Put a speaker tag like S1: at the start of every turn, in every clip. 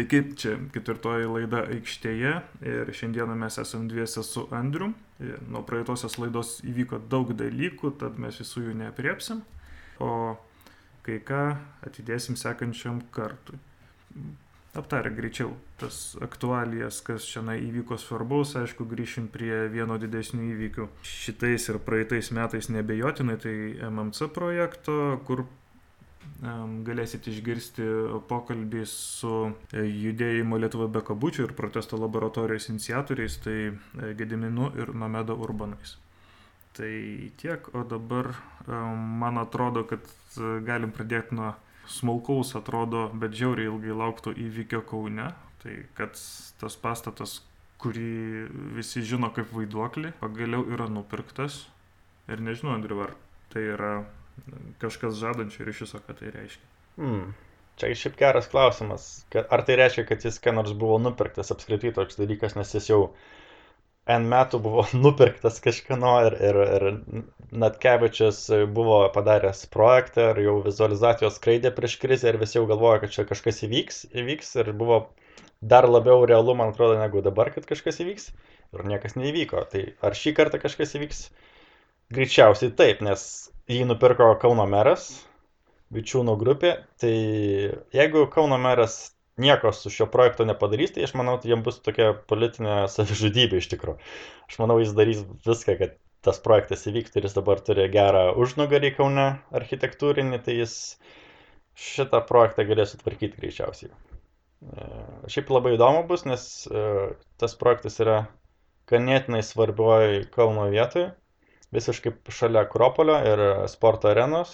S1: Sveiki, čia ketvirtoji laida aikštėje ir šiandieną mes esame dviese su Andriu. Nuo praeitosios laidos įvyko daug dalykų, tad mes visų jų neapriepsim, o kai ką atidėsim sekančiam kartui. Aptarę greičiau tas aktualijas, kas šiandien įvyko svarbaus, aišku, grįšim prie vieno didesnių įvykių. Šitais ir praeitais metais nebejotinai tai MMC projekto, kur galėsit išgirsti pokalbį su e, judėjimo Lietuva be kabučių ir protesto laboratorijos iniciatoriais, tai e, Gediminu ir Nomedo Urbanais. Tai tiek, o dabar man atrodo, kad e, galim pradėti nuo smulkaus, atrodo, bet žiauriai ilgai laukto įvykio Kaune. Tai kad tas pastatas, kurį visi žino kaip vaiduoklį, pagaliau yra nupirktas. Ir nežinau, Andriu, ar tai yra kažkas žadančio ir iš viso, ką tai reiškia.
S2: Hmm. Čia šiaip geras klausimas. Ar tai reiškia, kad jis ką nors buvo nupirktas apskritai toks dalykas, nes jis jau N metų buvo nupirktas kažkano ir, ir, ir Natkevičius buvo padaręs projektą ir jau vizualizacijos skraidė prieš krizę ir visi jau galvoja, kad čia kažkas įvyks, įvyks ir buvo dar labiau realu, man atrodo, negu dabar, kad kažkas įvyks ir niekas neįvyko. Tai ar šį kartą kažkas įvyks? Greičiausiai taip, nes jį nupirko Kauno meras, Vičiūnų grupė, tai jeigu Kauno meras nieko su šio projekto nepadarys, tai aš manau, tai jiems bus tokia politinė savižudybė iš tikrųjų. Aš manau, jis darys viską, kad tas projektas įvyktų ir jis dabar turi gerą užnugarį Kaune architektūrinį, tai jis šitą projektą galės sutvarkyti greičiausiai. E, šiaip labai įdomu bus, nes e, tas projektas yra ganėtinai svarbioj Kauno vietoje visiškai šalia Akropolio ir sporto arenos.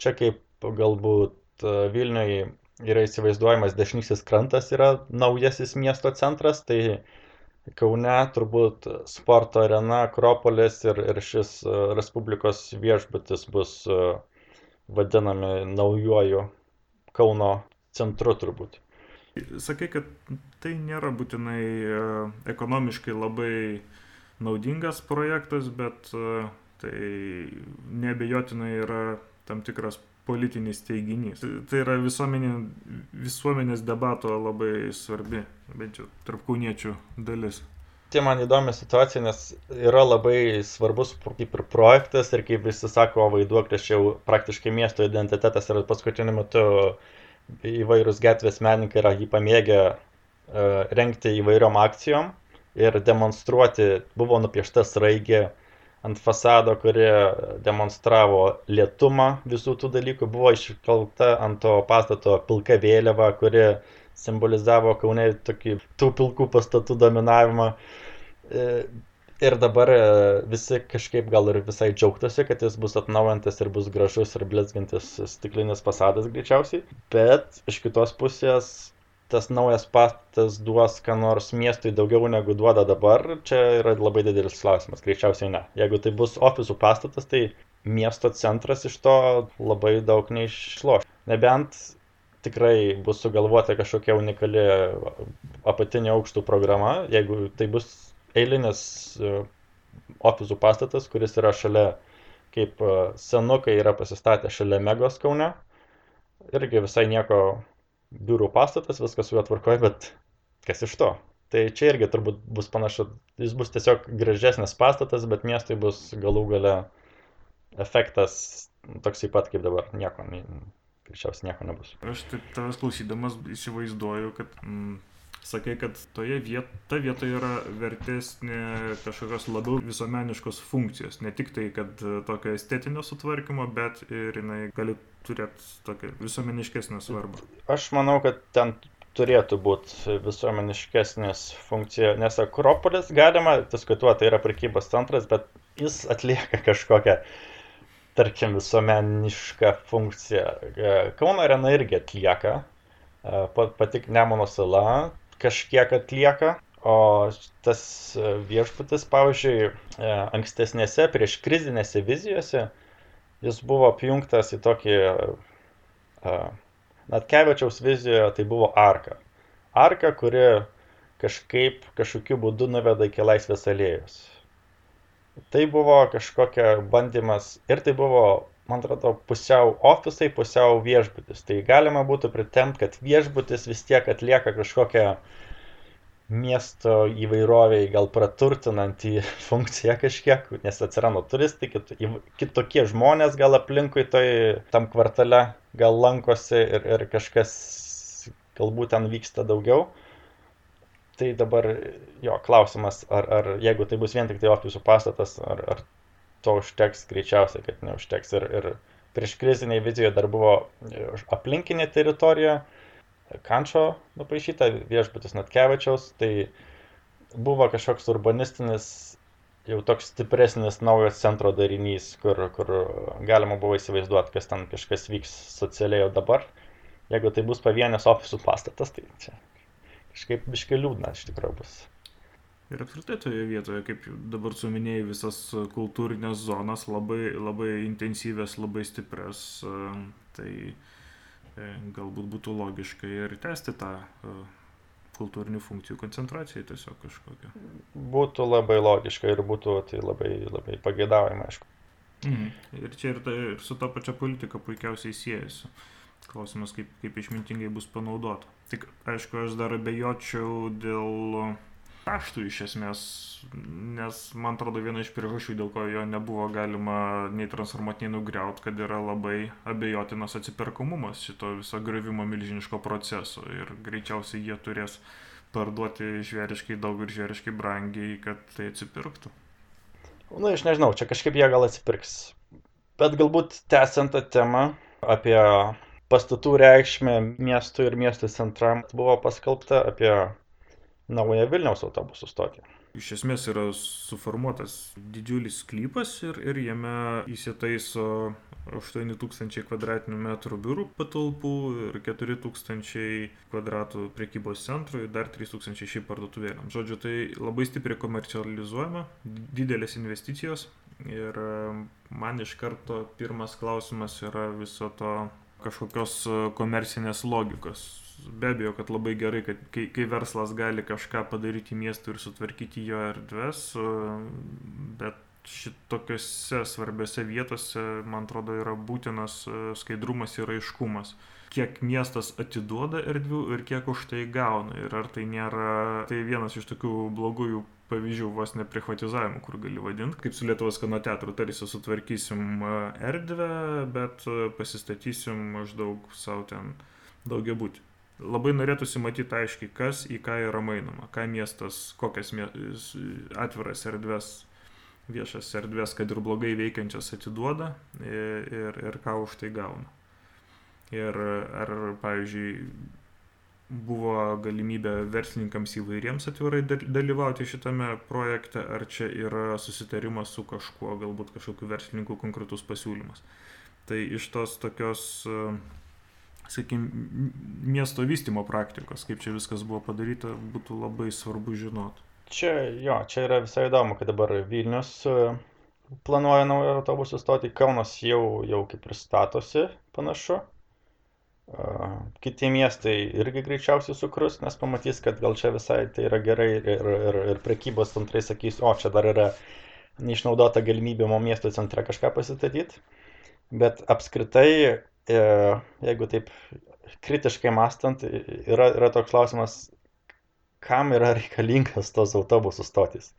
S2: Čia kaip galbūt e, Vilniui yra įsivaizduojamas dešinysis krantas yra naujasis miesto centras, tai Kaune turbūt sporto arena, Akropolis ir, ir šis e, Respublikos viešbutis bus e, vadinami naujoju Kauno centru turbūt.
S1: Sakai, kad tai nėra būtinai ekonomiškai labai uh, naudingas projektas, bet e, tai nebejotinai yra tam tikras politinis teiginys. Tai yra visuomenė, visuomenės debato labai svarbi, bent jau tarp kauniečių dalis.
S2: Tai man įdomi situacija, nes yra labai svarbus kaip ir projektas ir kaip visi sako, vaiduoklis jau praktiškai miesto identitetas ir paskutiniu metu įvairūs gatvės menininkai yra jį pamėgę uh, rengti įvairiom akcijom ir demonstruoti buvo nupiešta sraigė ant fasado, kuri demonstravo lietumą visų tų dalykų, buvo iškalta ant to pastato pilka vėliava, kuri simbolizavo Kaune tokį tų pilkų pastatų dominavimą. E, ir dabar e, visi kažkaip gal ir visai džiaugtasi, kad jis bus atnaujintas ir bus gražus ir blizgantis stiklinis fasadas greičiausiai. Bet iš kitos pusės tas naujas pastatas duos ką nors miestui daugiau negu duoda dabar, čia yra labai didelis klausimas, greičiausiai ne. Jeigu tai bus ofisų pastatas, tai miesto centras iš to labai daug neišloš. Nebent tikrai bus sugalvota kažkokia unikali apatinė aukštų programa, jeigu tai bus eilinis e, ofisų pastatas, kuris yra šalia, kaip e, senukai yra pasistatę šalia Megos Kaune, irgi visai nieko biurų pastatas, viskas su juo tvarkoja, bet kas iš to? Tai čia irgi turbūt bus panašu, jis bus tiesiog gražesnis pastatas, bet miestui bus galų gale efektas toksai pat kaip dabar, nieko, greičiausiai nieko nebus.
S1: Aš taip tavęs klausydamas įsivaizduoju, kad mm, sakai, kad toje viet, ta vietoje yra vertesnė kažkokios labiau visuomeniškos funkcijos. Ne tik tai, kad e, tokio estetinio sutvarkymo, bet ir jinai gali turėti tokią visuomeniškesnę svarbą.
S2: Aš manau, kad ten turėtų būti visuomeniškesnės funkcija, nes Akropolis galima diskutuoti, tai yra prekybos centras, bet jis atlieka kažkokią, tarkim, visuomenišką funkciją. E, Kauno arena irgi atlieka, e, pati Nemono sala kažkiek atlieka. O tas viešbutis, pavyzdžiui, e, ankstesnėse prieš krizinėse vizijose, jis buvo apjungtas į tokį, e, Natkevičiaus vizijoje tai buvo arka. Arka, kuri kažkaip, kažkokiu būdu nuveda iki laisvės alėjos. Tai buvo kažkokia bandymas ir tai buvo man atrodo, pusiau ofisai, pusiau viešbutis. Tai galima būtų pritemti, kad viešbutis vis tiek atlieka kažkokią miesto įvairoviai gal praturtinantį funkciją kažkiek, nes atsirado turistai, kitokie žmonės gal aplinkui toj tam kvartale gal lankosi ir, ir kažkas galbūt ten vyksta daugiau. Tai dabar jo klausimas, ar, ar jeigu tai bus vien tik tai ofisų pastatas, ar, ar to užteks, greičiausiai, kad neužteks. Ir, ir prieš kriziniai vizijoje dar buvo aplinkinė teritorija, Kančio nupaišyta, viešbutis Natkevičiaus, tai buvo kažkoks urbanistinis, jau toks stipresnis naujas centro darinys, kur, kur galima buvo įsivaizduoti, kas ten kažkas vyks socialiai, o dabar, jeigu tai bus pavienės ofisų pastatas, tai čia kažkaip biškai liūdna iš tikrųjų bus.
S1: Ir apskritai toje vietoje, kaip dabar suminėjai, visas kultūrinės zonas labai, labai intensyvės, labai stiprias, tai e, galbūt būtų logiška ir tęsti tą e, kultūrinių funkcijų koncentraciją tiesiog kažkokią.
S2: Būtų labai logiška ir būtų tai labai, labai pagėdaujama, aišku.
S1: Mhm. Ir čia ir, ta, ir su ta pačia politika puikiausiai siejasi. Klausimas, kaip, kaip išmintingai bus panaudota. Tik, aišku, aš dar abejočiau dėl kaštų iš esmės, nes man atrodo viena iš priežasčių, dėl ko jo nebuvo galima nei transformuoti, nei nugriauti, kad yra labai abejotinas atsiperkamumas šito viso gravimo milžiniško proceso ir greičiausiai jie turės parduoti žvėriškai daug ir žvėriškai brangiai, kad tai atsipirktų.
S2: Na, aš nežinau, čia kažkaip jie gal atsipirks. Bet galbūt tęsiant tą temą apie pastatų reikšmę miestų ir miestų centram buvo paskelbta apie naują Vilniaus autobusų stotį.
S1: Iš esmės yra suformuotas didžiulis sklypas ir, ir jame įsitaiso 8000 km2 biurų patalpų ir 4000 kvadratų prekybos centrų ir dar 3000 šiaip parduotuvėlėm. Žodžiu, tai labai stipriai komercializuojama, didelės investicijos ir man iš karto pirmas klausimas yra viso to kažkokios komercinės logikos be abejo, kad labai gerai, kad kai, kai verslas gali kažką padaryti miestui ir sutvarkyti jo erdves, bet šitokiose svarbiose vietose, man atrodo, yra būtinas skaidrumas ir aiškumas. Kiek miestas atiduoda erdvių ir kiek už tai gauna. Ir ar tai nėra, tai vienas iš tokių blogųjų pavyzdžių vos ne privatizavimų, kur gali vadinti, kaip su Lietuvos kino teatru, tarsi sutvarkysim erdvę, bet pasistatysim maždaug savo ten daugia būti labai norėtųsi matyti aiškiai, kas į ką yra mainoma, ką miestas, kokias atviras erdves, viešas erdves, kad ir blogai veikiančias atiduoda ir, ir, ir ką už tai gauna. Ir ar, pavyzdžiui, buvo galimybė verslininkams įvairiems atvirai dalyvauti šitame projekte, ar čia yra susitarimas su kažkuo, galbūt kažkokiu verslininku konkretus pasiūlymas. Tai iš tos tokios uh, sakykime, miesto vystimo praktikos, kaip čia viskas buvo padaryta, būtų labai svarbu žinoti.
S2: Čia, jo, čia yra visai įdomu, kad dabar Vilnius e, planuoja naują autobusų stotį, Kaunas jau, jau kaip ir statosi panašu. E, kiti miestai irgi greičiausiai sukrus, nes pamatys, kad gal čia visai tai yra gerai ir, ir, ir prekybos centrai sakys, o čia dar yra neišnaudota galimybė mo miesto centre kažką pasistatyti. Bet apskritai jeigu taip kritiškai mastant, yra, yra toks klausimas, kam yra reikalingas tos autobusų stotis.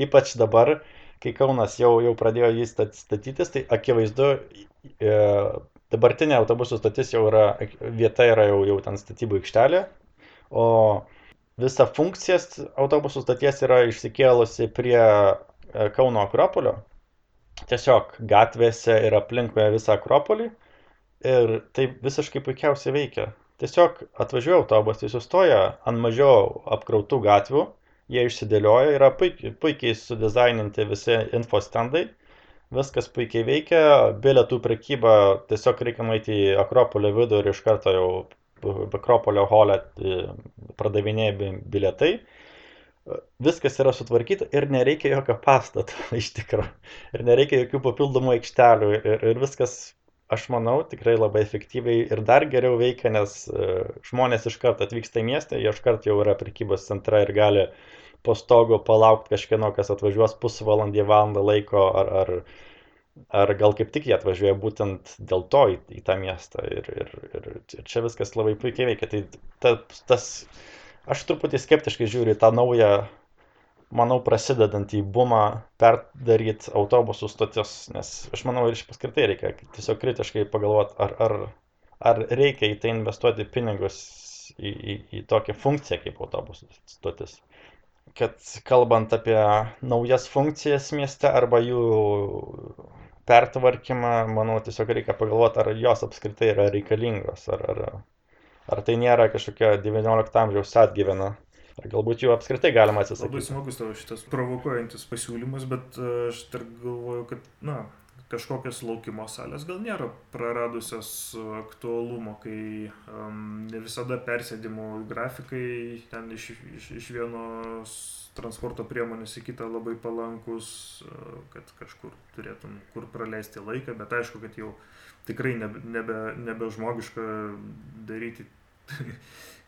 S2: Ypač dabar, kai Kaunas jau, jau pradėjo jį statytis, tai akivaizdu, e, dabartinė autobusų stotis jau yra, vieta yra jau, jau ten statybų aikštelė, o visa funkcijas autobusų stoties yra išsikėlusi prie e, Kauno Akropolio. Tiesiog gatvėse ir aplinkui visą Akropolį Ir tai visiškai puikiausiai veikia. Tiesiog atvažiuoja autobusai, sustoja ant mažiau apkrautų gatvių, jie išsidėlioja, yra puikiai, puikiai sudizaininti visi infostendai, viskas puikiai veikia, bilietų prekyba, tiesiog reikia nueiti į Akropolio vidų ir iš karto jau Akropolio holę e, pradavinėja bilietai. Viskas yra sutvarkyta ir nereikia jokio pastato iš tikrųjų. Ir nereikia jokių papildomų aikštelių ir, ir viskas aš manau, tikrai labai efektyviai ir dar geriau veikia, nes e, žmonės iš karto atvyksta į miestą, jie iš karto jau yra prekybos centra ir gali po stogu palaukti kažkieno, kas atvažiuos pusvalandį, valandą laiko ar, ar ar gal kaip tik jie atvažiuoja būtent dėl to į, į tą miestą ir, ir, ir, ir čia viskas labai puikiai veikia. Tai ta, tas, aš truputį skeptiškai žiūriu tą naują, manau, prasidedantį bumą perdaryti autobusų stotis, nes aš manau ir iš paskirtai reikia tiesiog kritiškai pagalvoti, ar, ar, ar reikia į tai investuoti pinigus į, į, į tokią funkciją kaip autobusų stotis kad kalbant apie naujas funkcijas mieste arba jų pertvarkymą, manau, tiesiog reikia pagalvoti, ar jos apskritai yra reikalingos, ar, ar, ar tai nėra kažkokia XIX amžiaus atgyvena. Ar galbūt jų apskritai galima atsisakyti.
S1: Labai smagus tavo šitas provokuojantis pasiūlymas, bet e, aš dar galvoju, kad, na, kažkokios laukimo salės gal nėra praradusios aktualumo, kai um, ne visada persėdimų grafikai ten iš, iš, iš vienos transporto priemonės į kitą labai palankus, kad kažkur turėtum kur praleisti laiką, bet aišku, kad jau tikrai nebe, nebe, nebe žmogiška daryti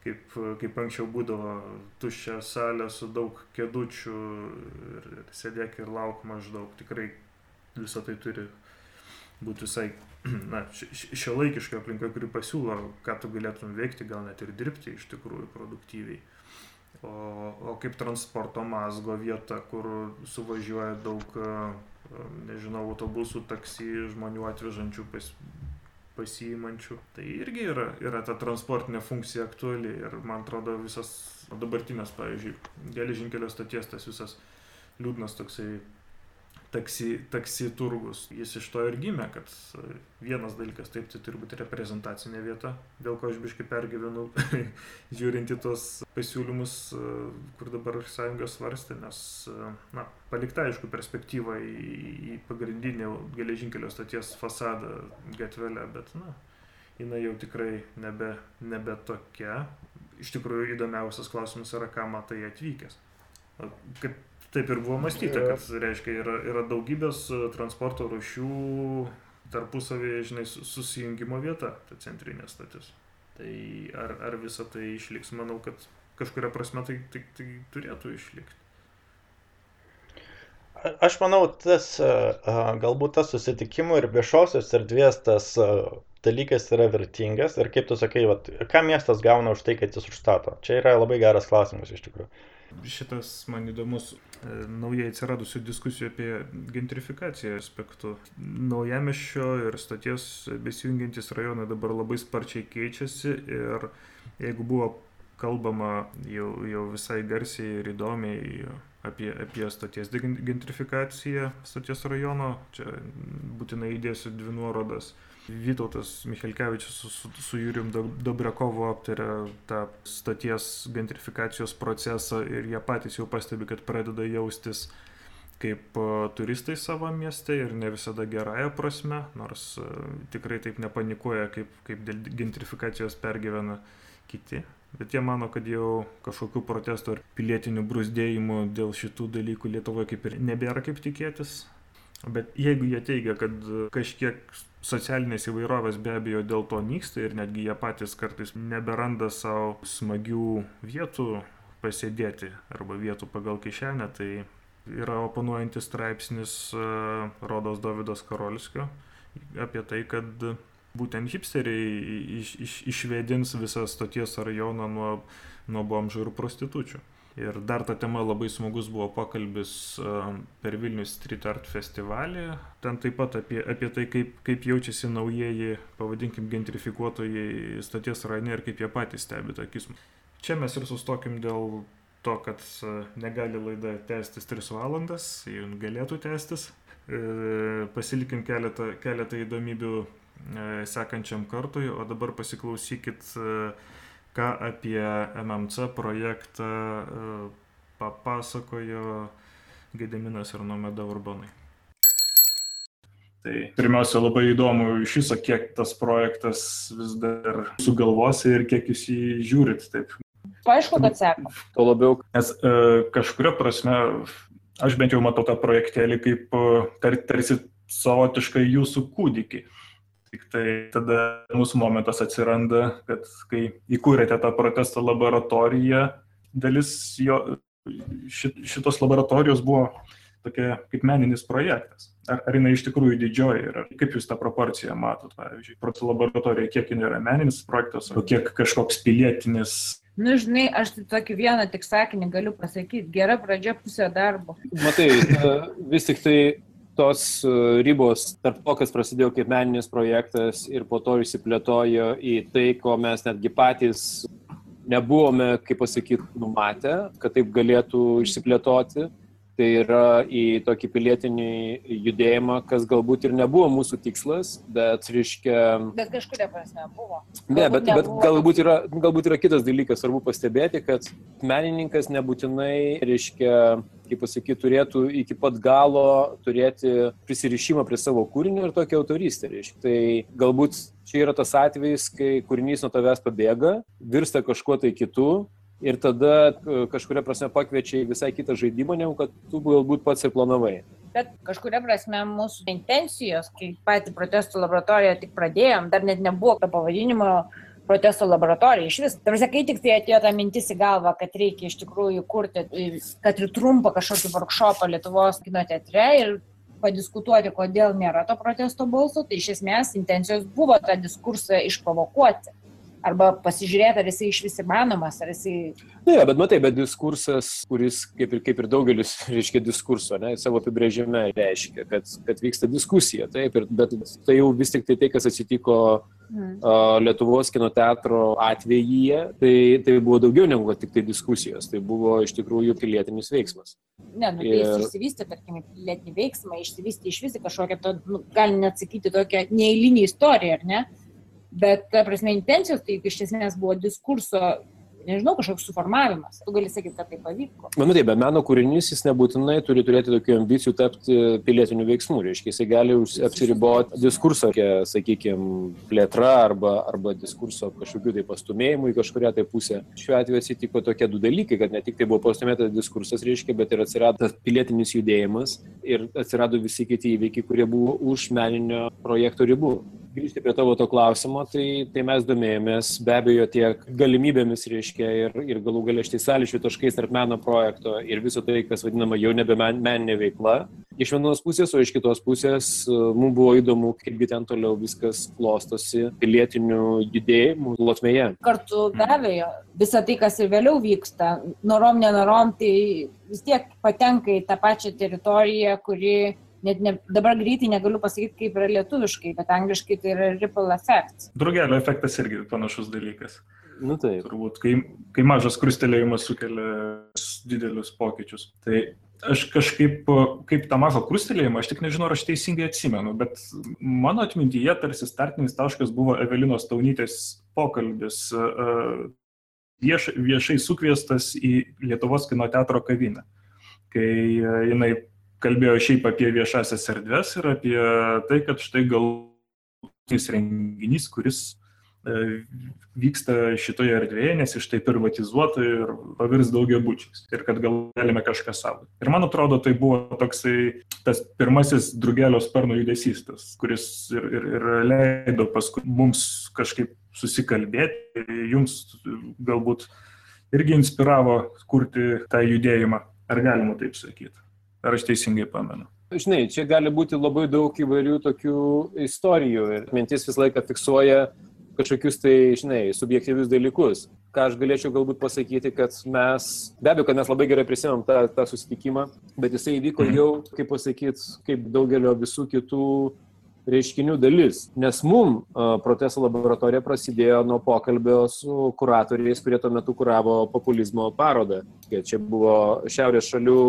S1: kaip, kaip anksčiau būdavo tuščia salė su daug kėdučių ir, ir sėdėk ir lauk maždaug. Tikrai visą tai turi būti visai na, šio laikiška aplinka, kuri pasiūlo, ką tu galėtum veikti, gal net ir dirbti iš tikrųjų produktyviai. O, o kaip transporto mazgo vieta, kur suvažiuoja daug, nežinau, autobusų, taksi, žmonių atvežančių pas, pasiimančių. Tai irgi yra, yra ta transportinė funkcija aktuali ir man atrodo visas dabartinės, pavyzdžiui, geležinkelio stoties tas visas liūdnas toksai taksi, taksi turgus. Jis iš to ir gimė, kad vienas dalykas, taip, tai turi būti reprezentacinė vieta, dėl ko aš biškai pergyvenu, žiūrint į tos pasiūlymus, kur dabar sąjunga svarstė, nes, na, palikta aišku perspektyva į, į pagrindinį geležinkelio stoties fasadą gatvelę, bet, na, jinai jau tikrai nebe, nebe tokia. Iš tikrųjų įdomiausias klausimas yra, ką matai atvykęs. Kaip Taip ir buvo mąstyta, kad reiškia yra, yra daugybės e, transporto rušių tarpusavėje, žinai, susijungimo vieta, ta centrinė stotis. Tai ar, ar visa tai išliks, manau, kad kažkuria prasme tai, tai, tai turėtų išlikti.
S2: Aš manau, tas e, galbūt tas susitikimų ir viešosios erdvės tas e, dalykas yra vertingas ir kaip tu sakai, vat, ką miestas gauna už tai, kad jis užstato. Čia yra labai geras klausimas iš tikrųjų
S1: šitas man įdomus e, naujai atsiradusių diskusijų apie gentrifikaciją aspektų. Naujamešio ir stoties besijungiantis rajonai dabar labai sparčiai keičiasi ir jeigu buvo kalbama jau, jau visai garsiai ir įdomiai apie, apie stoties gentrifikaciją stoties rajono, čia būtinai įdėsiu dvi nuorodas Vytautas Michelkevičius su, su, su Jurijum Dobrekovu aptarė tą stoties gentrifikacijos procesą ir jie patys jau pastebi, kad pradeda jaustis kaip turistai savo mieste ir ne visada gerąją prasme, nors tikrai taip nepanikuoja, kaip, kaip dėl gentrifikacijos pergyvena kiti. Bet jie mano, kad jau kažkokių protestų ar pilietinių brusdėjimų dėl šitų dalykų Lietuvoje kaip ir nebėra kaip tikėtis. Bet jeigu jie teigia, kad kažkiek socialinės įvairovės be abejo dėl to nyksta ir netgi jie patys kartais neberanda savo smagių vietų pasėdėti arba vietų pagal kišenę, tai yra oponuojantis straipsnis e, Rodos Davidas Karolskio apie tai, kad būtent hipsteriai iš, iš, išvedins visą stoties rajoną nuo, nuo bomžų ir prostitučių. Ir dar ta tema labai smagus buvo pokalbis per Vilnius Street Art festivalį. Ten taip pat apie, apie tai, kaip, kaip jaučiasi naujieji, pavadinkim, gentrifikuotojai stoties rajone ir kaip jie patys stebi tą kismą. Čia mes ir sustokim dėl to, kad negali laida tęstis 3 valandas, jų galėtų tęstis. E, pasilikim keletą, keletą įdomybių e, sekančiam kartui, o dabar pasiklausykit ką apie MMC projektą e, papasakojo Gediminas ir Nomeda Urbanai. Tai pirmiausia, labai įdomu iš viso, kiek tas projektas vis dar sugalvosi ir kiek jūs jį žiūrit. Taip.
S3: Aišku, kad seka.
S1: Tuo labiau, nes e, kažkuria prasme, aš bent jau matau tą projektelį kaip e, tar, tarsi savotiškai jūsų kūdikį. Tik tai tada mūsų momentas atsiranda, kad kai įkūrėte tą protesto laboratoriją, dalis jo, šit, šitos laboratorijos buvo tokia kaip meninis projektas. Ar, ar jinai iš tikrųjų didžioji yra? Kaip jūs tą proporciją matot, pavyzdžiui, protų laboratorija, kiek jinai yra meninis projektas, o kiek kažkoks pilietinis
S3: Nu, žinai, aš tai tokį vieną tik sakinį galiu pasakyti. Gera pradžia pusė darbo.
S4: Matai, vis tik tai tos ribos tarp to, kas prasidėjo kaip meninis projektas ir po to išsiplėtojo į tai, ko mes netgi patys nebuvome, kaip pasakyti, numatę, kad taip galėtų išsiplėtoti tai yra į tokį pilietinį judėjimą, kas galbūt ir nebuvo mūsų tikslas, bet reiškia...
S3: Bet kažkuria prasme buvo.
S4: Ne, bet, bet galbūt, yra, galbūt yra kitas dalykas, svarbu pastebėti, kad menininkas nebūtinai, reiškia, kaip pasakyti, turėtų iki pat galo turėti prisirišimą prie savo kūrinio ir tokią autoristę. Reiškia. Tai galbūt čia yra tas atvejis, kai kūrinys nuo tavęs pabėga, virsta kažkuo tai kitu ir tada kažkuria prasme pakviečia į visai kitą žaidimą, negu kad tu galbūt pats ir planavai.
S3: Bet kažkuria prasme mūsų intencijos, kai patį protestų laboratoriją tik pradėjom, dar net nebuvo to pavadinimo protesto laboratorija iš vis. Tarsi, kai tik tai atėjo ta mintis į galvą, kad reikia iš tikrųjų kurti, kad ir trumpą kažkokį workshopą Lietuvos kino teatre ir padiskutuoti, kodėl nėra to protesto balso, tai iš esmės intencijos buvo tą diskursą išprovokuoti arba pasižiūrėti, ar jisai iš vis įmanomas, ar jisai...
S4: Ne, bet matai, bet diskursas, kuris kaip ir, kaip ir daugelis, reiškia diskurso, ne, savo apibrėžime reiškia, kad, kad vyksta diskusija, taip, ir, bet tai jau vis tik tai tai, kas atsitiko hmm. uh, Lietuvos kino teatro atveju, tai, tai buvo daugiau negu tik tai diskusijos, tai buvo iš tikrųjų pilietinis veiksmas.
S3: Ne, nu, tai ir... jis išsivystė, tarkim, pilietinį veiksmą, išsivystė iš vis kažkokią, nu, gali net sakyti, tokią neįlinį istoriją, ar ne? Bet, ta prasme, intencijos tai iš esmės buvo diskurso, nežinau, kažkoks suformavimas. Tu gali sakyti, kad tai pavyko.
S4: Manau, taip, bet meno kūrinys jis nebūtinai turi turėti tokių ambicijų tapti pilietiniu veiksmu. Reiškia, jisai gali apsiriboti diskurso, sakykime, plėtra arba, arba diskurso kažkokiu tai pastumėjimu į kažkuria tai pusę. Šiuo atveju atsitiko tokie du dalykai, kad ne tik tai buvo pastumėtas diskursas, reiškia, bet ir atsirado pilietinis judėjimas ir atsirado visi kiti įvykiai, kurie buvo už meninio projekto ribų grįžti prie tavo to klausimo, tai, tai mes domėjomės be abejo tiek galimybėmis, reiškia, ir, ir galų galia štai sąlyšių taškais tarp meno projekto ir viso tai, kas vadinama jau nebe men, meninė veikla. Iš vienos pusės, o iš kitos pusės e, mums buvo įdomu, kaipgi ten toliau viskas klostosi pilietinių judėjimų plotmėje.
S3: Kartu be abejo, visa tai, kas ir vėliau vyksta, norom, nenorom, tai vis tiek patenka į tą pačią teritoriją, kuri net ne, dabar greitai negaliu pasakyti, kaip yra lietuviškai, bet angliškai tai yra ripple effect.
S1: Drugelio efektas irgi panašus dalykas.
S4: Nu taip.
S1: Turbūt, kai, kai mažas krustelėjimas sukelia didelius pokyčius. Tai aš kažkaip, kaip tą mažą krustelėjimą, aš tik nežinau, ar aš teisingai atsimenu, bet mano atmintyje tarsi startinis taškas buvo Evelinos Taunytės pokalbis vieš, viešai sukviestas į Lietuvos kino teatro kavinę, kai jinai kalbėjo šiaip apie viešasias erdves ir apie tai, kad štai galutinis renginys, kuris e, vyksta šitoje erdvėje, nes iš tai privatizuota ir pavirs daugia bučiais. Ir kad gal galime kažką savo. Ir man atrodo, tai buvo toksai tas pirmasis drugelio sparno judesys, tas, kuris ir, ir, ir leido paskui mums kažkaip susikalbėti, jums galbūt irgi inspiravo kurti tą judėjimą. Ar galima taip sakyti? Ar aš teisingai pamenu?
S4: Žinai, čia gali būti labai daug įvairių tokių istorijų ir mintis visą laiką fiksuoja kažkokius tai, žinai, subjektyvius dalykus. Ką aš galėčiau galbūt pasakyti, kad mes, be abejo, kad mes labai gerai prisimėm tą, tą susitikimą, bet jisai įvyko mhm. jau, kaip pasakyti, kaip daugelio visų kitų reiškinių dalis. Nes mum protesto laboratorija prasidėjo nuo pokalbio su kuratoriais, kurie tuo metu kuravo populizmo parodą. Čia buvo Šiaurės šalių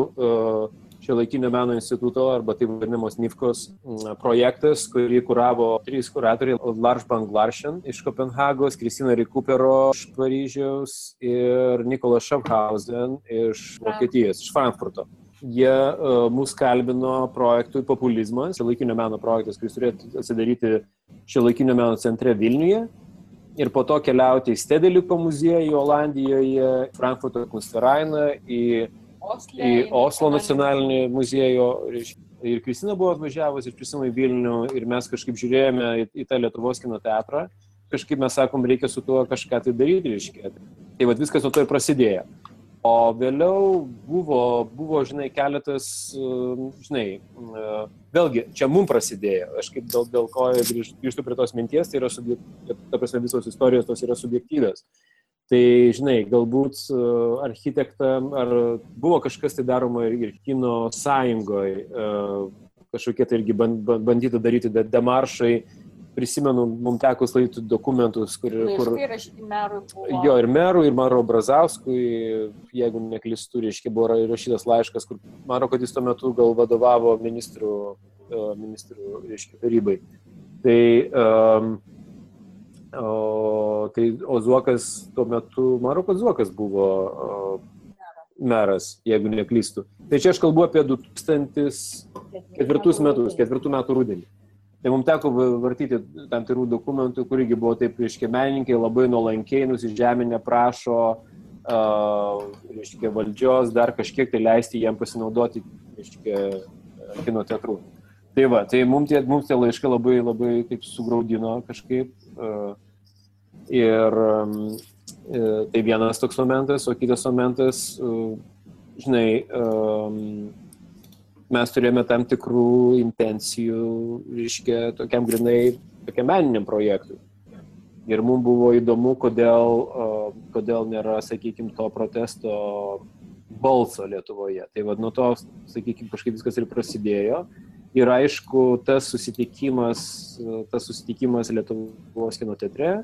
S4: uh, Šiuolaikinio meno instituto arba taip vadinamos NIFKOS mm, projektas, kurį kuravo trys kuratoriai - Lars Banglarshen iš Kopenhagos, Kristina Rikupero iš Paryžiaus ir Nikolas Schaffhausen iš Vokietijos, iš Frankfurto jie uh, mus kalbino projektui Populizmas, šiuolaikinio meno projektas, kuris turėtų atsidaryti šiuolaikinio meno centre Vilniuje. Ir po to keliauti į Stedeliko muziejų Olandijoje, Frankfurto Kunstverainą, į Osle, į Oslo nacionalinį muziejų. Ir Kristina buvo atvažiavusi iš prisimai Vilnių ir mes kažkaip žiūrėjome į, į tą Lietuvos kino teatrą. Kažkaip mes sakom, reikia su tuo kažką tai daryti, reiškia. Tai vad viskas nuo to ir prasidėjo. O vėliau buvo, buvo žinai, keletas, žinai, vėlgi, čia mums prasidėjo, aš kaip dėl, dėl ko grįžtu prie tos minties, tai yra, ta prasme, visos istorijos tos yra subjektyvės. Tai, žinai, galbūt architektam, ar buvo kažkas tai daroma ir, ir kino sąjungoje, kažkokie tai irgi bandytų daryti demaršai, prisimenu, mums teko slaidyti dokumentus, kur... kur jo, ir merų, ir Maro Brazauskui, jeigu neklistu, reiškia, buvo rašytas laiškas, kur Maro, kad jis tuo metu gal vadovavo ministrų, e, ministrų reiškia, tarybai. Tai, um, o, tai Ozuokas tuo metu, Maro, kad Zuokas buvo uh, meras, jeigu neklystu. Tai čia aš kalbu apie 2004 metus, ketvirtų metų rudenį. Tai mums teko vartyti tam tikrų dokumentų, kurigi buvo taip, reiškia, menininkai labai nuolankiai nusižeminę prašo, uh, reiškia, valdžios dar kažkiek tai leisti jiem pasinaudoti, reiškia, kino teatrų. Tai va, tai mums tie, mums tie laiškai labai, labai taip sugraudino kažkaip. Uh, ir um, tai vienas toks momentas, o kitas momentas, uh, žinai, um, mes turėjome tam tikrų intencijų, reiškia, tokiam grinai, tokiam meniniam projektui. Ir mums buvo įdomu, kodėl, kodėl nėra, sakykime, to protesto balso Lietuvoje. Tai vad nuo to, sakykime, kažkaip viskas ir prasidėjo. Ir aišku, tas susitikimas, tas susitikimas Lietuvos kino teatre.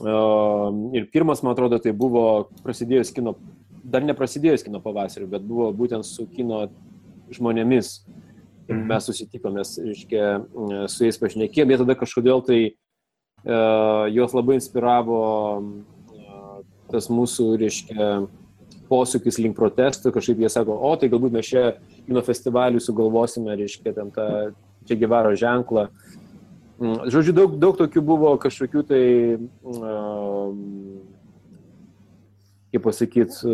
S4: Ir pirmas, man atrodo, tai buvo prasidėjus kino, dar neprasidėjus kino pavasariu, bet buvo būtent su kino žmonėmis. Mhm. Mes susitikomės, reiškia, su jais pašnekėjom, jie tada kažkodėl tai uh, juos labai inspiravo uh, tas mūsų, reiškia, posūkis link protestų, kažkaip jie sako, o tai galbūt mes čia kino festivalių sugalvosime, reiškia, ten tą čia gyvaro ženklą. Žodžiu, daug, daug tokių buvo kažkokių tai, um, kaip pasakyti,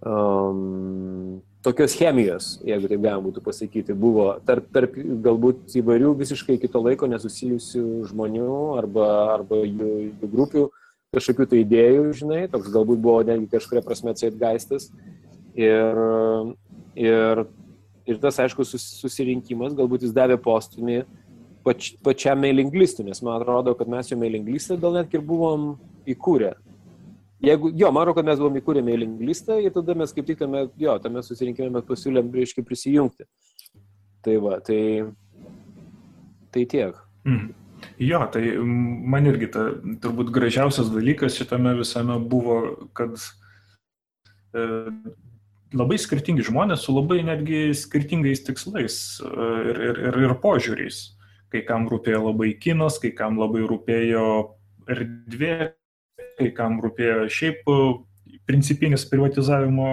S4: um, tokios chemijos, jeigu taip galima būtų pasakyti, buvo tarp, tarp galbūt įvairių visiškai kito laiko nesusijusių žmonių arba, arba jų, jų grupių kažkokių tai idėjų, žinai, toks galbūt buvo netgi kažkuria prasme atsėtgaistas. Ir, ir, ir tas, aišku, susirinkimas galbūt jis davė postumį pač, pačiam mailinglistui, nes man atrodo, kad mes jo mailinglistą gal net ir buvom įkūrę Jeigu, jo, man atrodo, kad mes buvom įkūrę mailing listą ir tada mes kaip tik tame, jo, tame susirinkime mes pasiūlėm, reiškia, prisijungti. Tai va, tai, tai tiek.
S1: Mm. Jo, tai man irgi ta, turbūt gražiausias dalykas šitame visame buvo, kad e, labai skirtingi žmonės su labai netgi skirtingais tikslais e, ir, ir, ir, ir požiūriais. Kai kam rūpėjo labai kinas, kai kam labai rūpėjo erdvė, kai kam rūpėjo šiaip e, principinis privatizavimo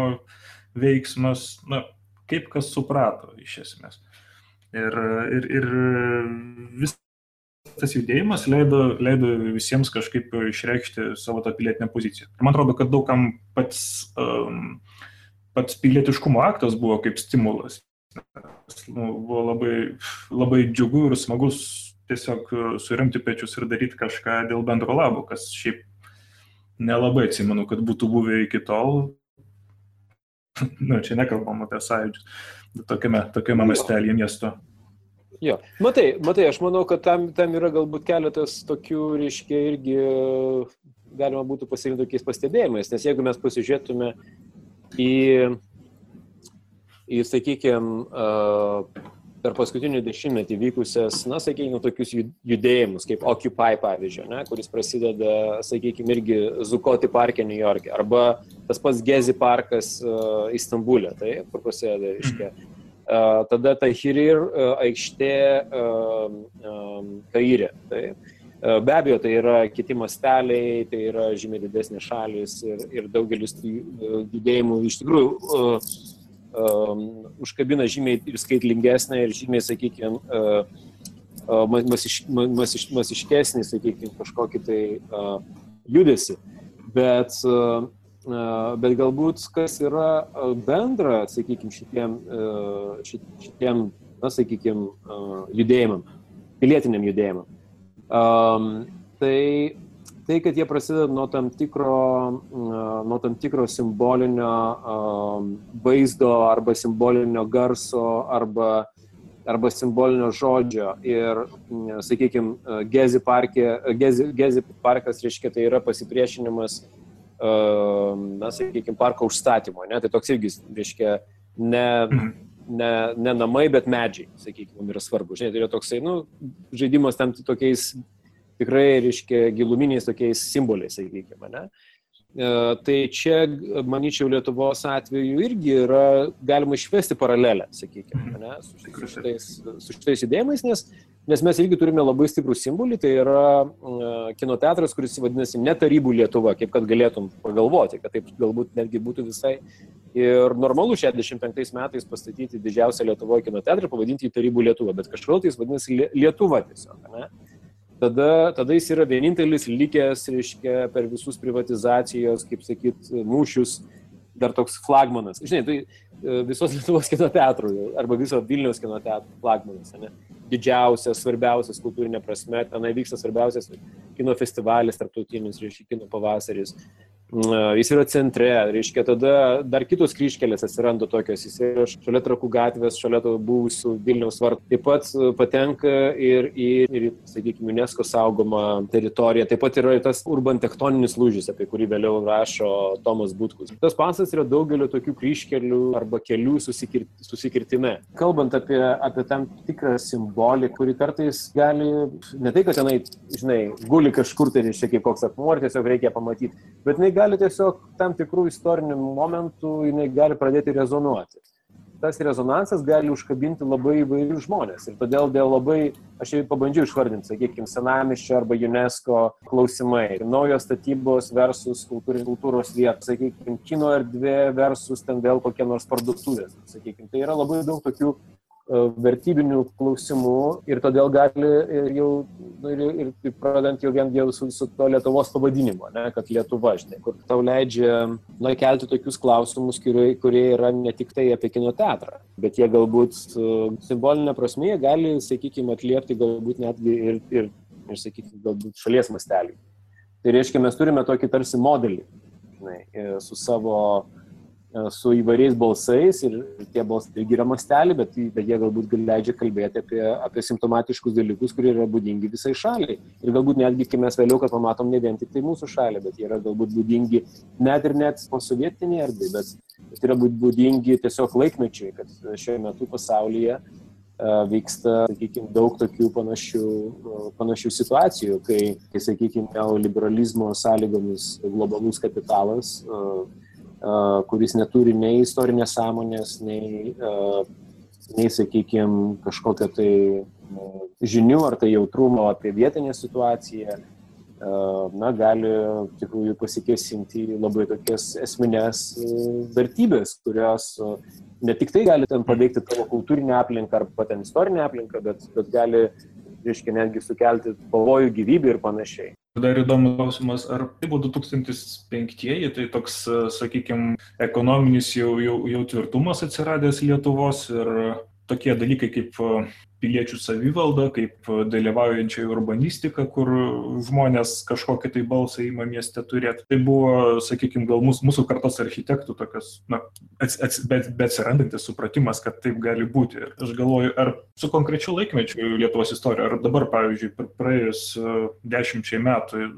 S1: veiksmas, na, kaip kas suprato iš esmės. Ir, ir, ir vis tas judėjimas leido, leido visiems kažkaip išreikšti savo tą pilietinę poziciją. Ir man atrodo, kad daugam pats, um, pats pilietiškumo aktas buvo kaip stimulas. Nu, buvo labai, labai džiugu ir smagus tiesiog surimti pečius ir daryti kažką dėl bendro labo, kas šiaip nelabai atsimenu, kad būtų buvę iki tol. Nu, čia nekalbam apie sąjūdžius, tokiame, tokiame mastelėje miesto.
S4: Jo, matai, matai, aš manau, kad tam, tam yra galbūt keletas tokių, reiškia, irgi galima būtų pasirinkti tokiais pastebėjimais, nes jeigu mes pasižiūrėtume į, į sakykime, per paskutinį dešimtmetį vykusias, na, sakykime, tokius judėjimus, kaip Occupy pavyzdžiui, ne, kuris prasideda, sakykime, irgi Zukoti parke New York'e, arba tas pats Gezi parkas uh, Istambulė, tai kur prasideda, reiškia. Uh, tada ta Hirir uh, aikštė uh, um, Kairė. Tai, uh, be abejo, tai yra kiti masteliai, tai yra žymiai didesnės šalis ir, ir daugelis tų uh, judėjimų iš tikrųjų uh, um, užkabina žymiai ir skaitlingesnę ir žymiai, sakykime, uh, masiš, masiš, masiškesnį, sakykime, kažkokį tai uh, judesi. Bet, uh, bet galbūt kas yra bendra, sakykime, šitiem, uh, šitiem na, sakykime, uh, judėjimam, pilietiniam judėjimam. Um, tai tai, kad jie prasideda nuo tam tikro, nuo tam tikro simbolinio vaizdo arba simbolinio garso arba, arba simbolinio žodžio. Ir, sakykime, Gezi, parke, Gezi, Gezi parkas, reiškia, tai yra pasipriešinimas, na, sakykime, parko užstatymo. Ne? Tai toks irgi, reiškia, ne, mhm. Ne, ne namai, bet medžiai, sakykime, yra svarbu. Žinai, tai yra toksai, nu, žaidimas tam tokiais tikrai, reiškia, giluminiais tokiais simboliais, sakykime, ne? E, tai čia, manyčiau, Lietuvos atveju irgi yra galima išvesti paralelę, sakykime, mhm. ne, su, su, šitais, su šitais judėjimais, nes, nes mes irgi turime labai stiprų simbolį, tai yra uh, kino teatras, kuris vadinasi ne tarybų Lietuva, kaip kad galėtum pagalvoti, kad taip galbūt netgi būtų visai ir normalu 65 metais pastatyti didžiausią Lietuvoje kino teatrą, pavadinti jį tarybų Lietuva, bet kažkodėl tai jis vadinasi Lietuva tiesiog. Ne? Tada, tada jis yra vienintelis likęs, reiškia, per visus privatizacijos, kaip sakyt, mūšius, dar toks flagmanas. Žinai, tai e, visos Lietuvos kino teatrų arba viso Vilniaus kino teatrų flagmanas. Ne? Didžiausias, svarbiausias kultūrinė prasme, tenai vyksta svarbiausias kino festivalis, tarptautinis, reiškia, kino pavasaris jis yra centre, reiškia, tada dar kitos kryškelės atsiranda tokios, jis yra šalia trakų gatvės, šalia to buvusių Vilniaus vartų. Taip pat patenka ir į, ir, sakykime, UNESCO saugomą teritoriją. Taip pat yra tas urban tektoninis lūžis, apie kurį vėliau rašo Tomas Butkus. Tas pasas yra daugelio tokių kryškelių arba kelių susikir, susikirtime. Kalbant apie, apie tam tikrą simbolį, kuri kartais gali, ne tai, kad tenai, žinai, guli kažkur tai, reiškia, kaip koks akmuo, ir tiesiog reikia pamatyti, bet jinai gali tiesiog tam tikrų istorinių momentų, jinai gali pradėti rezonuoti. Tas rezonansas gali užkabinti labai įvairius žmonės. Ir todėl dėl labai, aš jau pabandžiau išvardinti, sakykime, senamiščio arba UNESCO klausimai, naujos statybos versus kultūros vietos, sakykime, kino erdvė versus ten vėl kokie nors parduotuvės, sakykime. Tai yra labai daug tokių vertybinių klausimų ir todėl gali ir jau, nu, ir, ir pradant jau vien jau su, su to Lietuvos pavadinimu, ne, kad Lietuva, žinai, kur tau leidžia, na, kelti tokius klausimus, kurie, kurie yra ne tik tai apie kino teatrą, bet jie galbūt simbolinė prasme gali, sakykime, atliepti galbūt netgi ir, ir, ir sakykime, galbūt šalies mastelį. Tai reiškia, mes turime tokį tarsi modelį, žinai, su savo E, su įvairiais balsais ir tie balsai irgi yra mastelį, bet, bet jie galbūt leidžia kalbėti apie, apie simptomatiškus dalykus, kurie yra būdingi visai šaliai. Ir galbūt netgi, kai mes vėliau, kad pamatom ne vien tik tai mūsų šalį, bet jie yra galbūt būdingi net ir net po sovietinė erdvė, bet, bet yra būdingi tiesiog laikmečiai, kad šiuo metu pasaulyje uh, vyksta, sakykime, daug tokių panašių, uh, panašių situacijų, kai, kai sakykime, neoliberalizmo sąlygomis globalus kapitalas uh, kuris neturi nei istorinės sąmonės, nei, nei sakykime, kažkokio tai žinių ar tai jautrumo apie vietinę situaciją, na, gali tikrųjų pasikėsinti labai tokias esminės vertybės, kurios ne tik tai gali ten paveikti tavo kultūrinę aplinką ar ten istorinę aplinką, bet, bet gali reiškia netgi sukelti pavojų gyvybį ir panašiai.
S1: Dar įdomus klausimas, ar tai buvo 2005-ieji, tai toks, sakykime, ekonominis jau, jau, jau tvirtumas atsiradęs Lietuvos ir tokie dalykai kaip piliečių savivalda, kaip dalyvaujančia urbanistika, kur žmonės kažkokį tai balsą įma mieste turėti. Tai buvo, sakykime, gal mūsų, mūsų kartos architektų tokias, na, ats, ats, bet, bet atsirandantis supratimas, kad taip gali būti. Ir aš galvoju, ar su konkrečiu laikmečiu Lietuvos istorija, ar dabar, pavyzdžiui, praėjus dešimčiai metų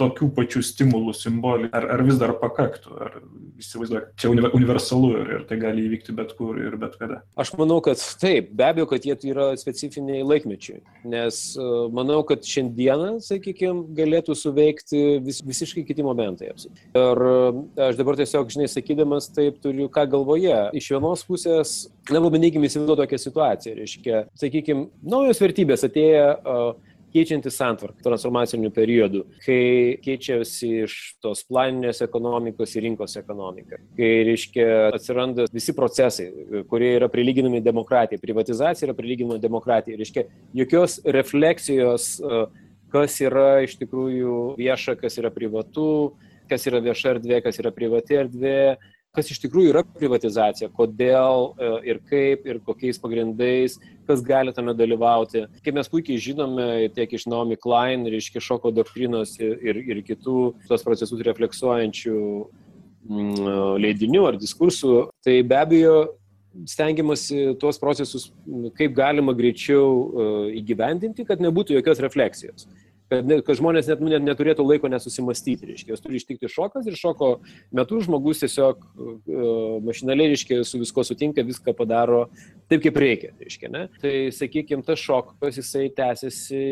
S1: tokių pačių stimulų simbolį, ar, ar vis dar pakaktų, ar įsivaizduoju, čia universalu ir, ir tai gali įvykti bet kur ir bet kada.
S4: Aš manau, kad taip, be abejo, kad jie yra specifiniai laikmečiai, nes e, manau, kad šiandieną, sakykime, galėtų suveikti vis, visiškai kiti momentai. Ir e, aš dabar tiesiog, žinai, sakydamas taip, turiu ką galvoje. Iš vienos pusės, na, pabandykime įsivaizduoti tokią situaciją, reiškia, sakykime, naujos vertybės atėjo uh, keičiantis santvarką transformaciniu periodu, kai keičiasi iš tos planinės ekonomikos į rinkos ekonomiką, kai, reiškia, atsiranda visi procesai, kurie yra prilyginami demokratijai, privatizacija yra prilyginama demokratijai, reiškia, jokios refleksijos, kas yra iš tikrųjų vieša, kas yra privatu, kas yra vieša erdvė, kas yra privati erdvė, kas iš tikrųjų yra privatizacija, kodėl e, ir kaip ir kokiais pagrindais, kas gali tame dalyvauti. Kaip mes puikiai žinome, tiek iš Naomi Klein, reiškia šoko doktrinos ir, ir, ir kitų tos procesus refleksuojančių mm, leidinių ar diskursų, tai be abejo stengiamasi tuos procesus kaip galima greičiau e, įgyvendinti, kad nebūtų jokios refleksijos kad, ne, kad žmonės net, net neturėtų laiko nesusimastyti, reiškia, jos turi ištikti šokas ir šoko metu žmogus tiesiog uh, mašinaliai, reiškia, su visko sutinka, viską padaro taip, kaip reikia, reiškia, ne? Tai, sakykime, tas šokas jisai tęsiasi,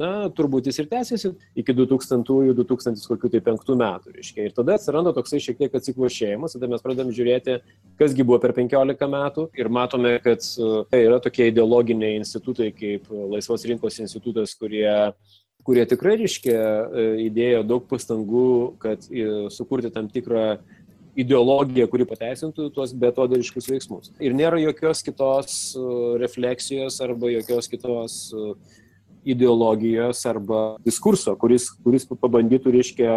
S4: na, turbūt jis ir tęsiasi iki 2000-2005 metų, reiškia. Ir tada atsiranda toksai šiek tiek atsiklošėjimas, tada mes pradedam žiūrėti, kasgi buvo per 15 metų ir matome, kad tai yra tokie ideologiniai institutai kaip Laisvos rinkos institutas, kurie kurie tikrai, reiškia, e, įdėjo daug pastangų, kad e, sukurti tam tikrą ideologiją, kuri pateisintų tuos betodariškus veiksmus. Ir nėra jokios kitos e, refleksijos arba jokios kitos ideologijos arba diskurso, kuris, kuris pabandytų, reiškia,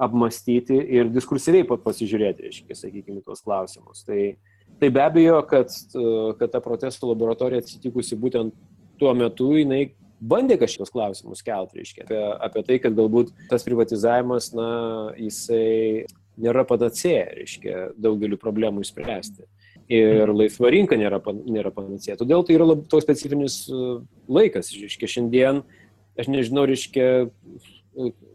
S4: apmastyti ir diskursyviai pasižiūrėti, reiškia, sakykime, tuos klausimus. Tai, tai be abejo, kad, kad ta protestų laboratorija atsitikusi būtent tuo metu, jinai bandė kažkokius klausimus kelt, reiškia, apie, apie tai, kad galbūt tas privatizavimas, na, jisai nėra panacėja, reiškia, daugeliu problemų išspręsti. Ir laisva rinka nėra, nėra panacėja. Todėl tai yra labai toks specifinis uh, laikas, reiškia, šiandien, aš nežinau, reiškia,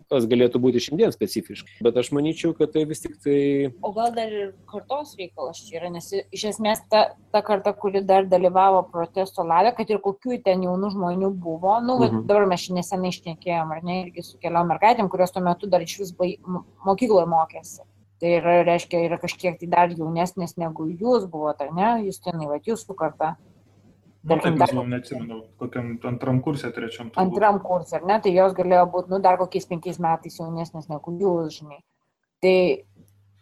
S4: kas galėtų būti šiandien specifiškai. Bet aš manyčiau, kad tai vis tik tai...
S3: O gal dar ir kartos reikalas čia yra, nes iš esmės ta, ta karta, kuri dar dalyvavo protesto lavė, kad ir kokių ten jaunų žmonių buvo, nu, mhm. dabar mes šiandien nesenai išnekėjom, ar ne, irgi su keliom mergaitėm, kurios tuo metu dar iš vis mokykloje mokėsi. Tai yra, reiškia, yra kažkiek tai dar jaunesnės negu jūs buvote, ne, jūs tenai, va, jūsų karta.
S1: Nu, taip, dar... žinau, neatsimenu, kokiam antram kursė, trečiam.
S3: Turbūt. Antram kursė, ar ne, tai jos galėjo būti, nu, dar kokiais penkiais metais jaunesnės negu jūs, žinai. Tai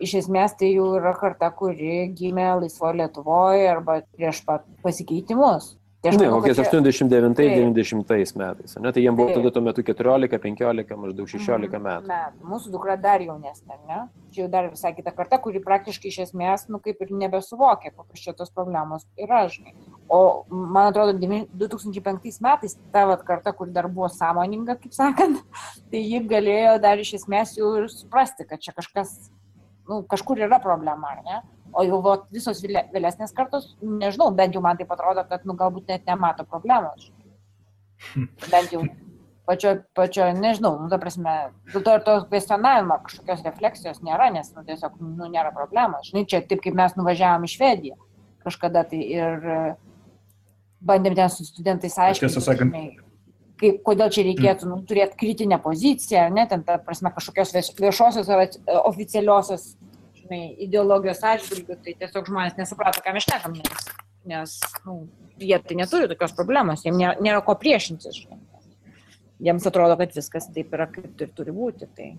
S3: iš esmės tai jau yra karta, kuri gimė laisvoje Lietuvoje arba prieš pat pasikeitimus.
S4: Tai ne, kokiais 89-90 metais. Ne, tai jiems buvo tada tuo metu 14, 15, maždaug 16 mhm, metų. metų.
S3: Mūsų dukra dar jaunesnė, ne? Čia jau dar visai kita karta, kuri praktiškai iš esmės, nu, kaip ir nebesuvokia, kokios čia tos problemos yra, žinai. O man atrodo, 2005 metais ta vat, karta, kuri dar buvo sąmoninga, kaip sakant, tai ji galėjo dar iš esmės jau ir suprasti, kad čia kažkas, nu, kažkur yra problema, ar ne? O jau vo, visos vėlesnės kartos, nežinau, bent jau man tai atrodo, kad nu, galbūt net nemato problemos. Bent jau pačio, pačio nežinau, nu, ta prasme, dėl to ir to kvestionavimo kažkokios refleksijos nėra, nes nu, tiesiog nu, nėra problemos. Žinai, čia taip kaip mes nuvažiavom į Švediją kažkada tai ir bandėm ten su studentais aiškinti. Kaip, kodėl čia reikėtų nu, turėti kritinę poziciją, ne, ten, ta prasme, kažkokios viešosios ar oficialiosios žinai, ideologijos atžvilgių, tai tiesiog žmonės nesuprato, ką mes šnekam, nes, nes nu, jie tai neturi tokios problemos, jiems nėra, nėra ko priešintis. Žinai. Jiems atrodo, kad viskas taip yra, kaip ir turi būti. Tai,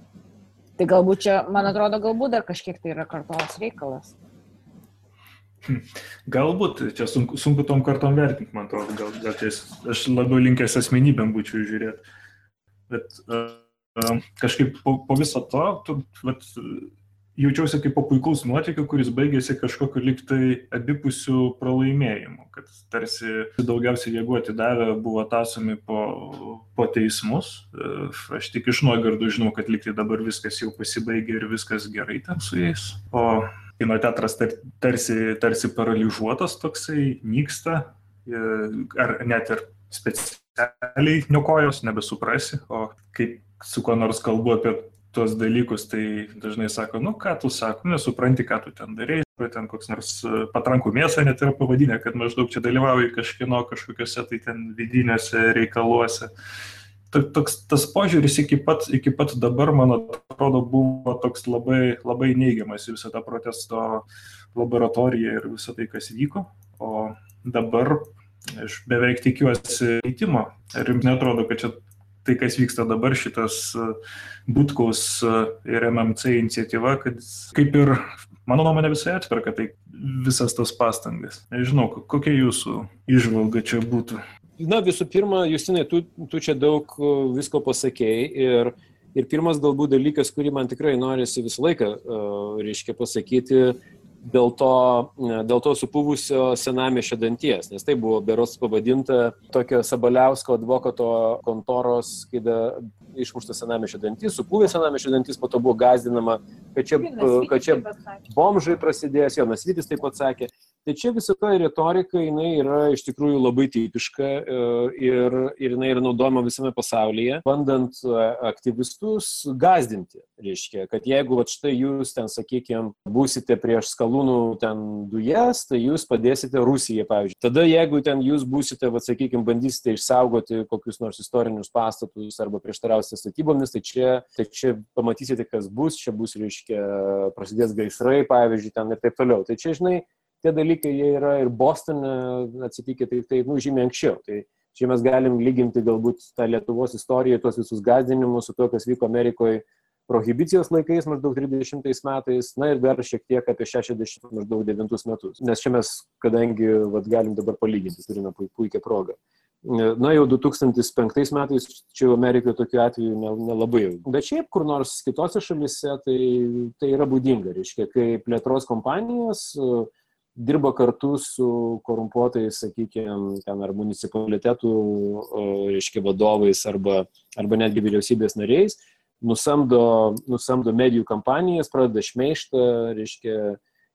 S3: tai galbūt čia, man atrodo, galbūt dar kažkiek tai yra kartos reikalas.
S1: Galbūt, čia sunku, sunku tom kartom vertinti, man atrodo, gal, gal čia aš labiau linkęs asmenybėm būčiau žiūrėti. Bet uh, kažkaip po, po viso to, tu, vat, jaučiausi kaip po puikaus nuotykio, kuris baigėsi kažkokiu liktai abipusių pralaimėjimų, kad tarsi daugiausiai jėgų atidavę buvo tasomi po, po teismus. Aš tik iš nuogardų žinau, kad liktai dabar viskas jau pasibaigė ir viskas gerai ten su jais. O kino teatras tarsi, tarsi paralyžiuotas toksai, nyksta, ar net ir specialiai niokojos, nebesuprasi, o kaip su kuo nors kalbu apie tuos dalykus, tai dažnai sako, nu ką tu sako, nesupranti, ką tu ten darai, ten koks nors e, patrankų mėsą net yra pavadinę, kad maždaug čia dalyvauji kažkieno kažkokiuose tai ten vidinėse reikaluose. Toks, tas požiūris iki pat, iki pat dabar, man atrodo, buvo toks labai, labai neigiamas į visą tą protesto laboratoriją ir visą tai, kas vyko. O dabar aš beveik tikiuosi keitimo. Ar jums netrodo, kad čia tai, kas vyksta dabar, šitas e, Butkaus e, ir MMC iniciatyva, kad kaip ir, mano nuomonė, visai atperka tai visas tas pastangas. Nežinau, kokia jūsų išvalga čia būtų.
S4: Na, visų pirma, Justinai, tu, tu čia daug e, visko pasakėjai ir, ir pirmas galbūt dalykas, kurį man tikrai norisi visą laiką, uh, reiškia, pasakyti, dėl to, dėl to supuvusio senamiešio danties, nes tai buvo beros pavadinta tokio Sabaliausko advokato kontoros, kai išmuštas senamiešio dantis, supuvęs senamiešio dantis, po to buvo gazdinama, kad čia, kad čia bomžai prasidės, Jonas Vytis taip pat sakė. Tai čia visa ta retorika, jinai yra iš tikrųjų labai tipiška e, ir, ir jinai yra naudojama visame pasaulyje, bandant e, aktyvistus gazdinti. Reiškia, kad jeigu va štai jūs ten, sakykime, būsite prieš skalūnų ten dujas, tai jūs padėsite Rusijai, pavyzdžiui. Tada jeigu ten jūs būsite, va sakykime, bandysite išsaugoti kokius nors istorinius pastatus arba prieštarausite statybomis, tai čia, tai čia pamatysite, kas bus, čia bus, reiškia, prasidės gaisrai, pavyzdžiui, ten ir taip toliau. Tai čia, žinai, tie dalykai jie yra ir Bostone atsitikę, tai, tai nu, žymiai anksčiau. Tai čia mes galim lyginti galbūt tą Lietuvos istoriją, tuos visus gazdinimus su to, kas vyko Amerikoje prohibicijos laikais maždaug 30 metais, na ir dar šiek tiek apie 60 maždaug 9 metus. Nes čia mes, kadangi vat, galim dabar palyginti, turime puikią progą. Na jau 2005 metais čia Amerikoje tokiu atveju nelabai ne, ne Bet šiaip kur nors kitose šalise tai, tai yra būdinga. Reiškia, kai plėtros kompanijos uh, dirba kartu su korumpuotais, sakykime, ten ar municipalitetų, reiškia, vadovais arba, arba netgi vyriausybės nariais, nusamdo, nusamdo medijų kampanijas, pradeda šmeištą, reiškia,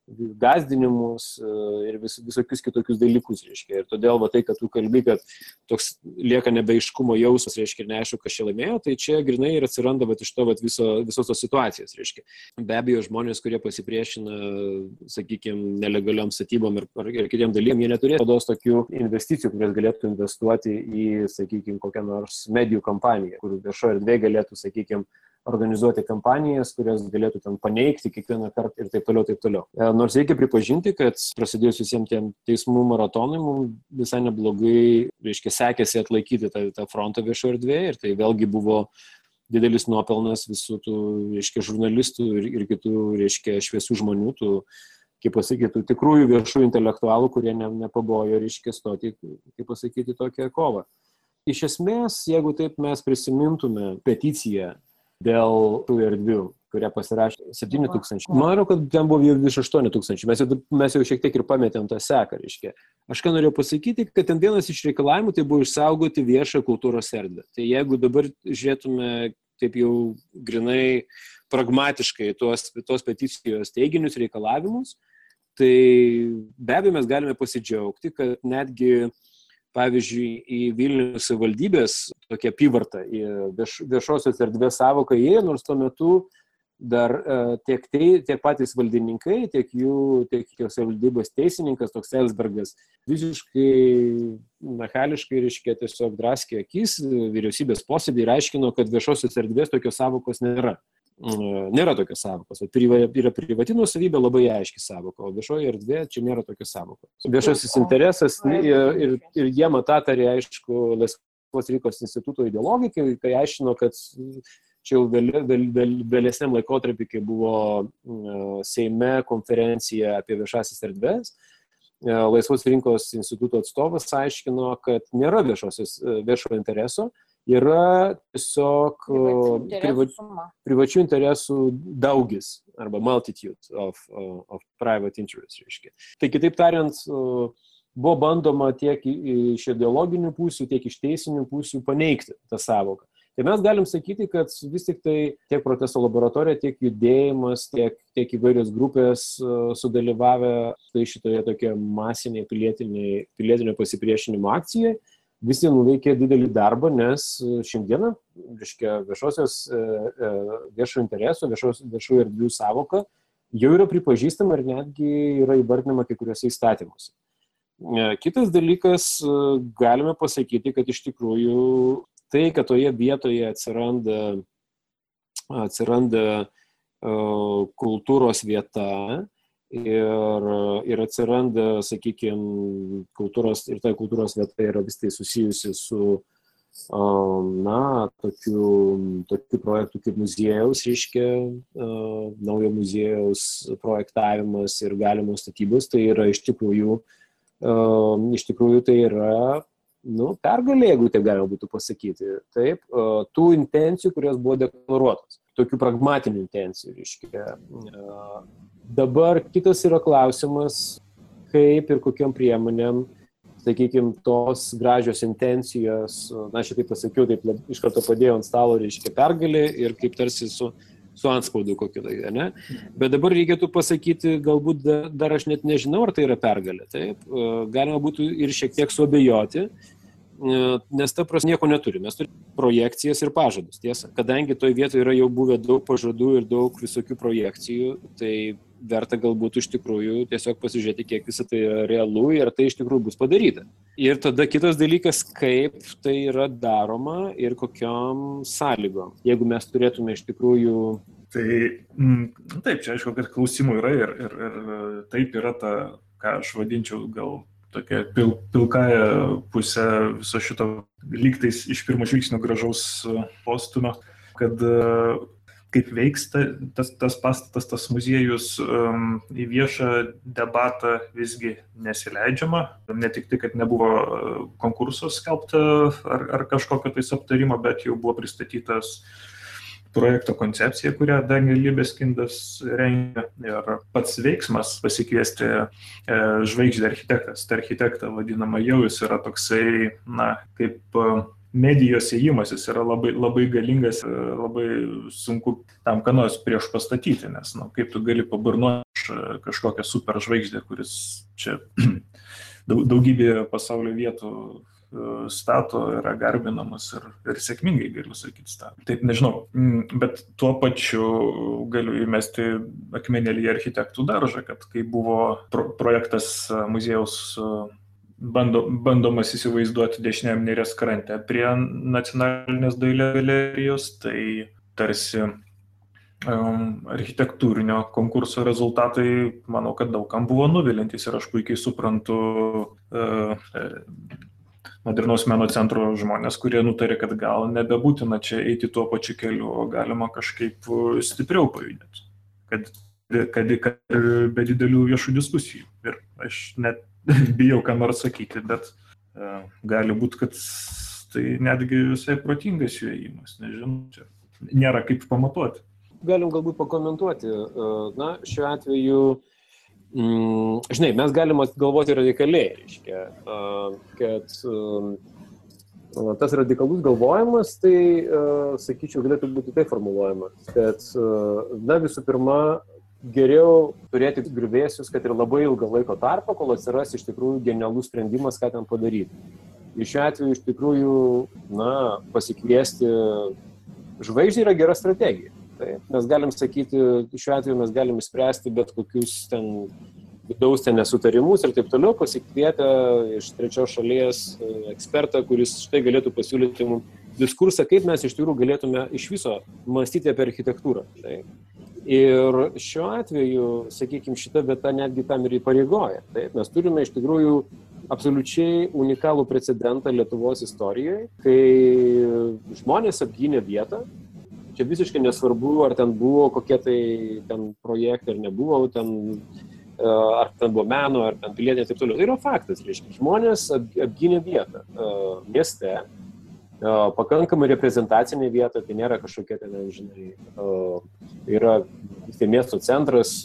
S4: gazdinimus e, ir vis, visokius kitokius dalykus, reiškia. Ir todėl va tai, kad tu kalbi, kad toks lieka nebeiškumo jausmas, reiškia, ir neaišku, kas čia laimėjo, tai čia grinai ir atsiranda va, iš to va, viso, visos tos situacijos, reiškia. Be abejo, žmonės, kurie pasipriešina, sakykime, nelegaliom statybom ir, ir kitiem dalykam, jie neturės tos tokių investicijų, kurias galėtų investuoti į, sakykime, kokią nors medijų kampaniją, kur viešo erdvė galėtų, sakykime, organizuoti kampanijas, kurias galėtų ten paneigti kiekvieną kartą ir taip toliau, taip toliau. E, nors reikia pripažinti, kad prasidėjus visiems tiem teismų maratonui, mums visai neblogai, reiškia, sekėsi atlaikyti tą, tą frontą viešo erdvėje ir tai vėlgi buvo didelis nuopelnas visų tų, reiškia, žurnalistų ir, ir kitų, reiškia, šviesių žmonių, tų, kaip pasakyti, tikrųjų viešų intelektualų, kurie ne, nepabojo, reiškia, stoti, kaip pasakyti, tokią kovą. Iš esmės, jeigu taip mes prisimintume peticiją dėl tų erdvių, kurią pasirašė 7 tūkstančiai. Manau, kad ten buvo jau virš 8 tūkstančių. Mes, jau, mes jau šiek tiek ir pametėm tą seką, reiškia. Aš ką norėjau pasakyti, kad ten vienas iš reikalavimų tai buvo išsaugoti viešą kultūros erdvę. Tai jeigu dabar žiūrėtume taip jau grinai pragmatiškai tuos, tuos peticijos teiginius reikalavimus, tai be abejo mes galime pasidžiaugti, kad netgi pavyzdžiui, į Vilnius valdybės tokia apyvarta, į vieš, viešosios erdvės savoką įėjo, nors tuo metu dar e, tiek, tai, tiek patys valdininkai, tiek jų, tiek jos valdybos teisininkas, toks Elsbergas, visiškai mechaniškai, reiškia, tiesiog draskė akis vyriausybės posėdį ir aiškino, kad viešosios erdvės tokios savokos nėra. Nėra tokios savokos. Yra privati nusavybė labai aiški savoka, o viešoji erdvė čia nėra tokios savokos. Viešasis interesas ir, ir, ir jie matatarė, aišku, Laisvos rinkos instituto ideologai, kai, kai aiškino, kad čia jau vėl, vėl, vėl, vėlesniam laikotarpį, kai buvo Seime konferencija apie viešasis erdvės, Laisvos rinkos instituto atstovas aiškino, kad nėra viešosios, viešo intereso, yra tiesiog priva, privačių interesų daugis arba multitude of, of private interests. Reiškia. Tai kitaip tariant, buvo bandoma tiek iš ideologinių pusių, tiek iš teisinių pusių paneigti tą savoką. Tai mes galim sakyti, kad vis tik tai tiek protesto laboratorija, tiek judėjimas, tiek, tiek įvairios grupės sudalyvavę tai šitoje tokia masinėje pilietinio pasipriešinimo akcijoje visi nuveikė didelį darbą, nes e, šiandieną, reiškia, viešosios, e, e, viešo intereso, viešos, viešų erdvių savoka jau yra pripažįstama ir netgi yra įvardinama kai kuriuose įstatymuose. Kitas dalykas, galime pasakyti, kad iš tikrųjų tai, kad toje vietoje atsiranda, atsiranda kultūros vieta, ir, ir atsiranda, sakykime, kultūros ir ta kultūros vieta yra vis tai susijusi su, na, tokiu, tokiu projektu kaip muziejaus, reiškia, naujo muziejaus projektavimas ir galimos statybos, tai yra iš tikrųjų, iš tikrųjų tai yra nu, pergalė, jeigu taip galima būtų pasakyti. Taip, tų intencijų, kurios buvo deklaruotos, tokių pragmatinių intencijų, reiškia, Dabar kitas yra klausimas, kaip ir kokiam priemonėm, sakykime, tos gražios intencijos, na, šitai pasakiau, taip iš karto padėjau ant stalo, reiškia pergalį ir kaip tarsi su, su anspaudu kokiu tai, ne? Bet dabar reikėtų pasakyti, galbūt dar, aš net nežinau, ar tai yra pergalė. Taip, galima būtų ir šiek tiek suabejoti, nes ta prasme nieko neturime. Mes turime projekcijas ir pažadus, tiesa. Kadangi toje vietoje yra jau buvę daug pažadų ir daug visokių projekcijų, tai verta galbūt iš tikrųjų tiesiog pasižiūrėti, kiek visą tai yra realu ir tai iš tikrųjų bus padaryta. Ir tada kitas dalykas, kaip tai yra daroma ir kokiam sąlygom. Jeigu mes turėtume iš tikrųjų
S1: Tai m, taip, čia aišku, kad klausimų yra ir, ir, ir taip yra ta, ką aš vadinčiau gal tokia pil, pilkąją pusę viso šito lygtais iš pirmo žvilgsnio gražaus postumio, kad kaip veiks ta, tas, tas pastatas, tas muziejus um, į viešą debatą visgi nesileidžiama. Ne tik tai, kad nebuvo konkurso skelbta ar, ar kažkokio tais aptarimo, bet jau buvo pristatytas uh, projekto koncepcija, kurią Daniel Libeskindas rengia. Ir pats veiksmas pasikviesti e, žvaigždę architektą, tą architektą vadinamą jau jis yra toksai, na, kaip e, medijos įėjimas, jis yra labai, labai galingas, e, labai sunku tam ką nors prieš pastatyti, nes, na, kaip tu gali paburnuoti kažkokią super žvaigždę, kuris čia daugybė pasaulio vietų stato yra garbinamas ir, ir sėkmingai, galiu sakyti, stato. Taip, nežinau, mm, bet tuo pačiu galiu įmesti akmenėlį į architektų daržą, kad kai buvo pro projektas muziejaus bando, bandomas įsivaizduoti dešiniam nerės krantę prie nacionalinės dailės galerijos, tai tarsi um, architektūrinio konkurso rezultatai, manau, kad daugam buvo nuvilintis ir aš puikiai suprantu uh, modernaus meno centro žmonės, kurie nutarė, kad gal nebebūtina čia eiti tuo pačiu keliu, o galima kažkaip stipriau pajudėti. Kad, kad, kad be didelių viešų diskusijų. Ir aš net bijau ką nors sakyti, bet uh, gali būti, kad tai netgi visai protingas jų ėjimas, nežinau, čia nėra kaip pamatuoti.
S4: Galim galbūt pakomentuoti. Na, šiuo atveju uh, mm, žinai, mes galime galvoti radikaliai, reiškia, kad tas radikalus galvojimas, tai, sakyčiau, galėtų būti taip formuluojamas, kad, na, visų pirma, geriau turėti grįvėsius, kad ir labai ilgą laiko tarpą, kol atsiras iš tikrųjų genialus sprendimas, ką ten padaryti. Ir šiuo atveju iš tikrųjų, na, pasikviesti žvaigždį yra gera strategija. Tai mes galim sakyti, šiuo atveju mes galim išspręsti bet kokius ten vidaus ten nesutarimus ir taip toliau, pasikvietę iš trečios šalies e, ekspertą, kuris štai galėtų pasiūlyti mums diskursą, kaip mes iš tikrųjų galėtume iš viso mąstyti apie architektūrą. Tai. Ir šiuo atveju, sakykime, šita vieta netgi tam ir įpareigoja. Taip, mes turime iš tikrųjų absoliučiai unikalų precedentą Lietuvos istorijoje, kai žmonės apgynė vietą, Čia visiškai nesvarbu, ar ten buvo kokie tai ten projektai, ar nebuvo, ten, e, ar ten buvo meno, ar ten pilietinė ir taip toliau. Tai yra faktas, reiškia, žmonės apgynė vietą uh, mieste, uh, pakankamai reprezentacinė vieta, tai nėra kažkokia ten, žinai, yra tai miesto centras,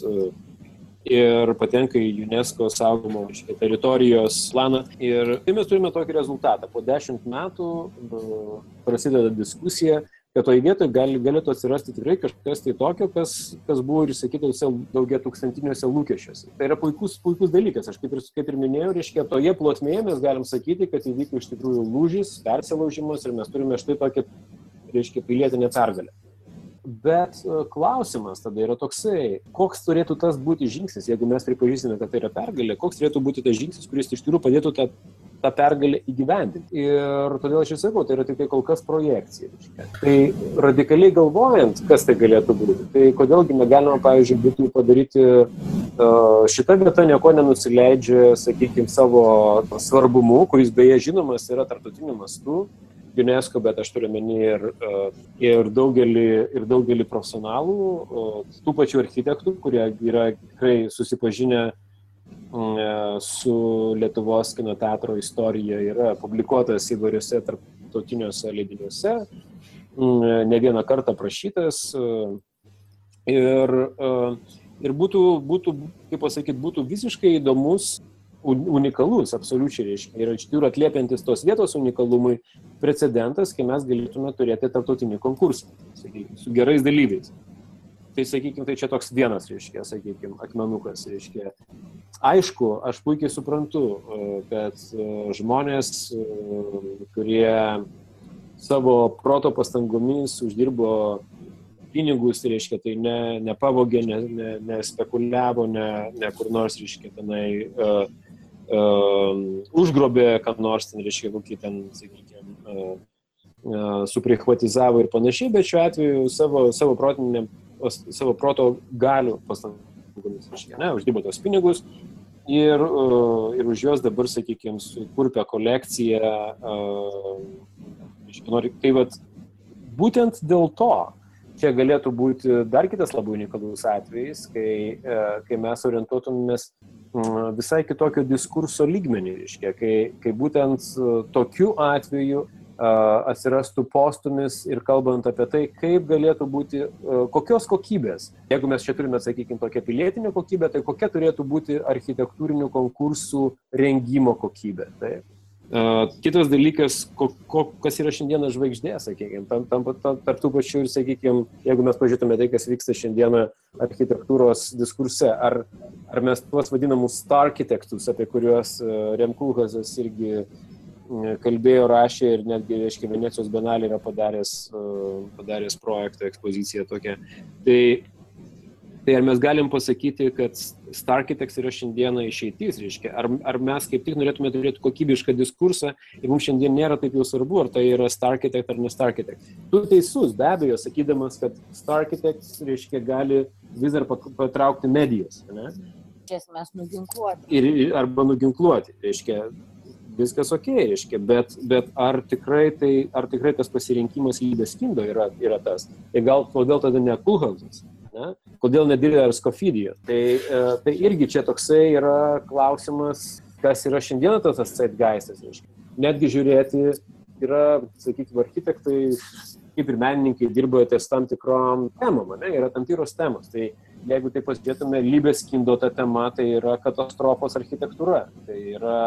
S4: ir patenka į UNESCO saugomo teritorijos planą. Ir tai mes turime tokį rezultatą. Po dešimt metų prasideda diskusija, kad toje vietoje gali, galėtų atsirasti tikrai kažkas tai tokio, kas, kas buvo ir išsakyta tose daugia tūkstantiniuose lūkesčiuose. Tai yra puikus, puikus dalykas. Aš kaip ir, kaip ir minėjau, reiškia, toje plotmėje mes galim sakyti, kad įvyko iš tikrųjų lūžis, persilaužimas ir mes turime štai tokią, reiškia, pilietinę pergalę. Bet e, klausimas tada yra toksai, koks turėtų tas būti žingsnis, jeigu mes pripažįstame, kad tai yra pergalė, koks turėtų būti tas žingsnis, kuris iš tikrųjų padėtų tą tą pergalę įgyvendinti. Ir todėl aš ir sakau, tai yra tik tai kol kas projekcija. Tai radikaliai galvojant, kas tai galėtų būti, tai kodėlgi negalima, pavyzdžiui, būtų padaryti šitą vietą nieko nenusileidžia, sakykime, savo svarbumu, kuris beje žinomas yra tarptautiniu mastu. UNESCO, bet aš turiu menį ir, ir, daugelį, ir daugelį profesionalų, tų pačių architektų, kurie yra tikrai susipažinę E, su Lietuvos kino teatro istorija yra publikuotas įvairiuose tarptautiniuose leidiniuose, ne vieną kartą prašytas. E, ir, ir būtų, būtų kaip pasakyti, būtų visiškai įdomus, unikalus, absoliučiai reiškia. Ir iš tikrųjų atliepiantis tos vietos unikalumui precedentas, kai mes galėtume turėti tarptautinį konkursą, su gerais dalyviais. Tai sakykime, tai čia toks vienas, reiškia, sakykime, akmenukas, reiškia. Aišku, aš puikiai suprantu, e, kad e, žmonės, e, kurie savo proto pastangomis uždirbo pinigus, reiškia, tai ne, nepavogė, ne, ne, nespekuliavo, ne, ne kur nors, reiškia, tenai uh, uh, užgrobė, kad nors ten, reiškia, kokį ten, sakykime, uh, uh, suprihvatizavo ir panašiai, bet šiuo atveju savo, savo, protinė, savo proto galių pastangomis, ne, uždirbo tos pinigus. Ir, uh, ir už juos dabar, sakykime, kurpia kolekciją. Uh, nori, tai vad, būtent dėl to čia galėtų būti dar kitas labai unikalus atvejis, kai, e, kai mes orientuotumėmės mm, visai kitokio diskurso lygmenį, reiškia, kai, kai būtent e, tokiu atveju e, atsirastų postumis ir kalbant apie tai, kaip galėtų būti, kokios kokybės. Jeigu mes čia turime, sakykime, tokią pilietinę kokybę, tai kokia turėtų būti architektūrinių konkursų rengimo kokybė. Taip. Kitas dalykas, ko, ko, kas yra šiandieną žvaigždė, sakykime, tam, tam, tam, tarp tų pačių ir, sakykime, jeigu mes pažiūrėtume tai, kas vyksta šiandieną architektūros diskurse, ar, ar mes tuos vadinamus star architektus, apie kuriuos Remkulhazas irgi kalbėjo, rašė ir netgi, reiškia, Venecijos benalė yra padaręs, padaręs projektą, ekspoziciją tokią. Tai Tai ar mes galim pasakyti, kad Starkitex yra šiandieną išeitis, reiškia, ar, ar mes kaip tik norėtume turėti kokybišką diskursą ir mums šiandien nėra taip jau svarbu, ar tai yra Starkitex ar ne Starkitex. Tu teisus, be abejo, sakydamas, kad Starkitex, reiškia, gali vis dar patraukti medijas, ne?
S3: Iš esmės nuginkluoti.
S4: Ir, arba nuginkluoti, reiškia, viskas ok, reiškia, bet, bet ar, tikrai tai, ar tikrai tas pasirinkimas lybės kindo yra, yra tas? Ir gal kodėl tada ne Kulhausas? Ne? Kodėl nedirba ir skofidija? Tai, e, tai irgi čia toksai yra klausimas, kas yra šiandieną tas zeitgeistas. Netgi žiūrėti, yra, sakykime, architektai, kaip ir menininkai dirba ties tam tikrom temom, ne? yra tam tikros temos. Tai jeigu taip pasižiūrėtume, lybės kindo ta tema, tai yra katastrofos architektūra. Tai yra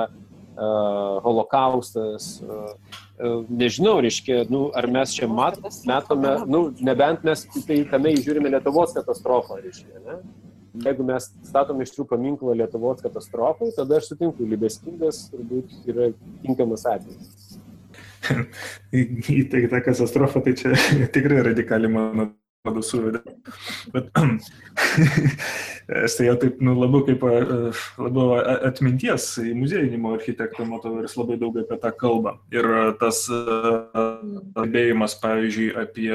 S4: holokaustas, uh, nežinau, reiškia, nu, ar mes čia mat, matome, nu, nebent mes tai tame įžiūrime Lietuvos katastrofą, reiškia, ne? Jeigu mes statome iš tikrųjų paminklą Lietuvos katastrofai, tada aš sutinku, Libeskingas turbūt yra tinkamas atvejis.
S1: į tai tą katastrofą, tai čia tikrai radikali mano mano suvedė. Bet aš tai jau taip, nu, labiau kaip labiau atminties į muziejinimo architektą matau ir jis labai daug apie tą kalbą. Ir tas kalbėjimas, pavyzdžiui, apie,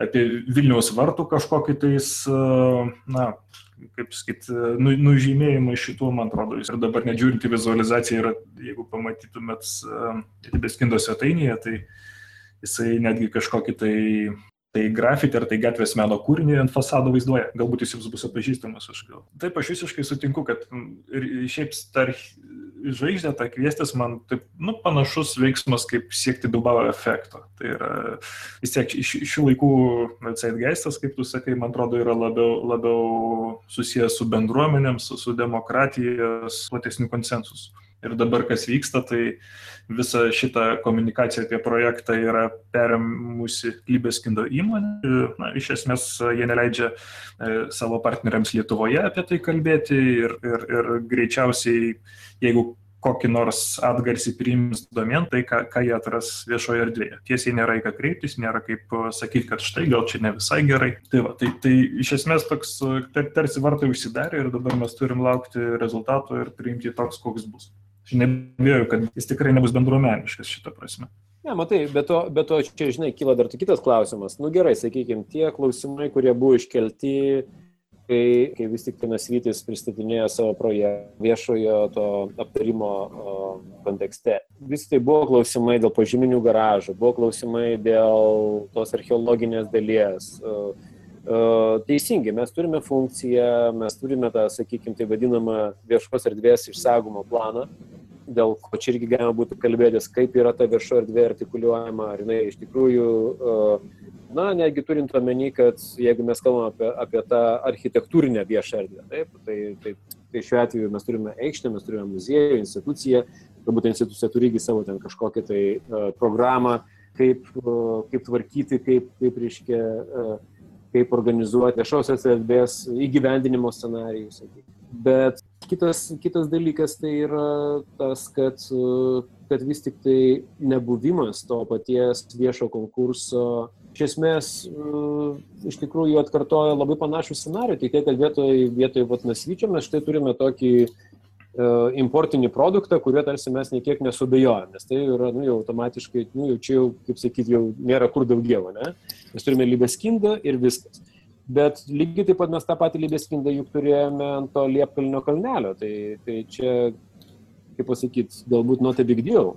S1: apie Vilniaus vartų kažkokį tais, na, kaip sakyt, nu, nužymėjimą šitų, man atrodo, ir dabar nedžiūrint į vizualizaciją, yra, jeigu pamatytumėt Beskindo svetainėje, tai jisai netgi kažkokį tai tai grafiti ar tai gatvės meno kūrinį ant fasado vaizduoja. Galbūt jis jums bus atpažįstamas. Aš gal. Taip, aš visiškai sutinku, kad ir šiaip tar žvaigždė, ta kviestis man taip, nu, panašus veiksmas kaip siekti Bilbao efekto. Tai yra vis tiek šių laikų Zeitgeistas, kaip tu sakai, man atrodo, yra labiau, labiau susijęs su bendruomenėm, su, su demokratija, su platesniu konsensusu. Ir dabar kas vyksta, tai visa šita komunikacija apie projektą yra perėmusi Lybeskindo įmonė. Na, iš esmės jie neleidžia e, savo partneriams Lietuvoje apie tai kalbėti ir, ir, ir greičiausiai, jeigu kokį nors atgarsį priims domien, tai ką, ką jie atras viešoje erdvėje. Tiesiai nėra į ką kreiptis, nėra kaip sakyti, kad štai gal čia ne visai gerai. Tai, va, tai, tai iš esmės toks tar, tarsi vartai užsidarė ir dabar mes turim laukti rezultato ir priimti toks, koks bus. Aš nebėjau, kad jis tikrai nebus bendruomeniškas šitą prasme.
S4: Ne, matai, bet to, bet to čia, žinai, kyla dar kitas klausimas. Nu gerai, sakykime, tie klausimai, kurie buvo iškelti, kai, kai vis tik Nasvytis pristatinėjo savo projektą viešojo to aptarimo o, kontekste. Vis tai buvo klausimai dėl požyminių garažų, buvo klausimai dėl tos archeologinės dalies. O, Teisingai, mes turime funkciją, mes turime tą, sakykime, tai vadinamą viešos erdvės išsaugomą planą, dėl ko čia irgi galima būtų kalbėtis, kaip yra ta vieša erdvė artikuliuojama, ar jinai iš tikrųjų, na, netgi turint omeny, kad jeigu mes kalbame apie, apie tą architektūrinę viešą erdvę, taip, tai, tai, tai šiuo atveju mes turime aikštę, mes turime muziejų, instituciją, galbūt institucija turi irgi savo ten kažkokią tai uh, programą, kaip, uh, kaip tvarkyti, kaip, kaip reiškia, uh, kaip organizuoti viešosios erdvės įgyvendinimo scenarijus. Bet kitas, kitas dalykas tai yra tas, kad, kad vis tik tai nebuvimas to paties viešo konkurso iš esmės iš tikrųjų atkartoja labai panašų scenarių, tik tiek, kad vietoj, vietoj vat, nasvyčio mes štai turime tokį importinį produktą, kurio tarsi mes niekiek nesubejojame, nes tai yra, nu, jau automatiškai, nu, jau čia jau, kaip sakyti, jau nėra kur daugiau, ne? Mes turime libeskindą ir viskas. Bet lygiai taip pat mes tą patį libeskindą juk turėjome ant to liepkalnio kalnelio. Tai, tai čia, kaip pasakyti, galbūt not a big deal.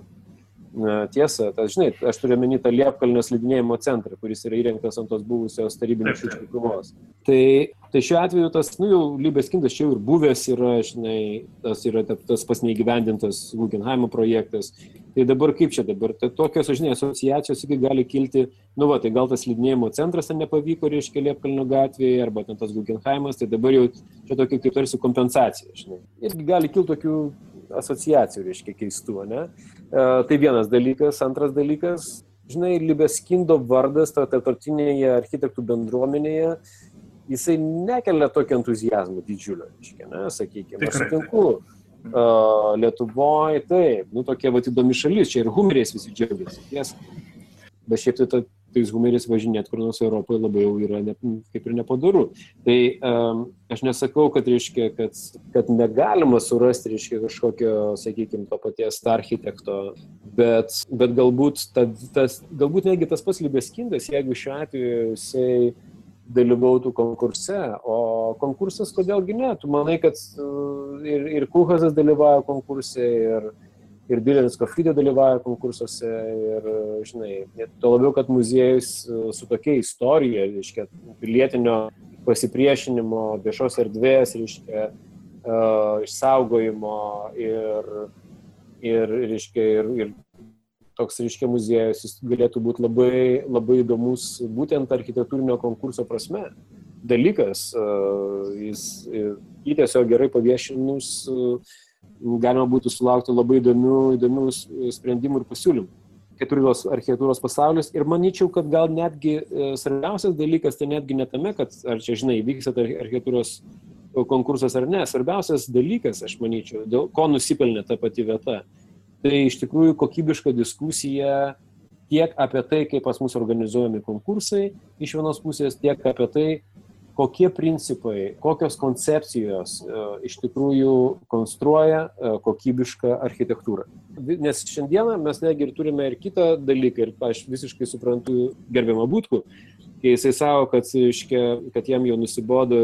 S4: Tiesa, tas, žinai, aš turiu menį tą liepkalnio slidinėjimo centrą, kuris yra įrengtas ant tos buvusios tarybinės šiukšlių krūvos. Tai, tai šiuo atveju tas, nu jau libeskindas čia jau ir buvęs yra, žinai, tas yra tas pas neįgyvendintas Guggenheimo projektas. Tai dabar kaip čia dabar? Tai tokios, žinai, asociacijos iki gali kilti, nu va, tai gal tas slidinėjimo centras ten nepavyko, reiškia, Liepkalnio gatvėje, arba ten tas Guggenheimas, tai dabar jau čia tokia kaip tarsi kompensacija, žinai. Irgi gali kilti tokių asociacijų, reiškia, keistų, ne? E, tai vienas dalykas, antras dalykas, žinai, Libeskindo vardas tarptautinėje architektų bendruomenėje, jisai nekelia tokio entuzijazmo didžiulio, reiškia, ne, sakykime, aš sutinku. Uh, Lietuvoje, taip, nu tokia va įdomi šalis, čia ir humeriais visi džiaugiasi, tiesa. Bet šiaip tai ta, tais humeriais važinėti kur nors Europoje labai jau yra ne, kaip ir nepadaru. Tai um, aš nesakau, kad, reiškia, kad, kad negalima surasti, reiškia, kažkokio, sakykime, to paties architekto, bet, bet galbūt, ta, tas, galbūt netgi tas pats Libeskindas, jeigu šiuo atveju jisai dalyvautų konkurse, o konkursas kodėlgi ne, tu manai, kad uh, ir, ir Kuhazas dalyvauja konkurse, ir, ir Bilenis Kofidė dalyvauja konkursuose, ir, žinai, to labiau, kad muziejus uh, su tokia istorija, reiškia, pilietinio pasipriešinimo, viešos erdvės, reiškia, uh, išsaugojimo ir, ir, reiškia, ir, ir toks, reiškia, muziejus, jis galėtų būti labai, labai įdomus būtent architektūrinio konkurso prasme. Dalykas, jis jį tiesiog gerai paviešinus, galima būtų sulaukti labai įdomių, įdomių sprendimų ir pasiūlymų. Keturios architektūros pasaulis ir manyčiau, kad gal netgi e, svarbiausias dalykas tai netgi ne tame, kad ar čia, žinai, vyksta architektūros konkursas ar ne. Svarbiausias dalykas, aš manyčiau, dėl ko nusipelnė ta pati vieta, tai iš tikrųjų kokybiška diskusija tiek apie tai, kaip pas mus organizuojami konkursai iš vienos pusės, tiek apie tai, kokie principai, kokios koncepcijos e, iš tikrųjų konstruoja e, kokybišką architektūrą. Nes šiandieną mes negi ir turime ir kitą dalyką, ir aš visiškai suprantu gerbiamą būtkų, kai jisai savo, kad, iškia, kad jam jau nusibodo,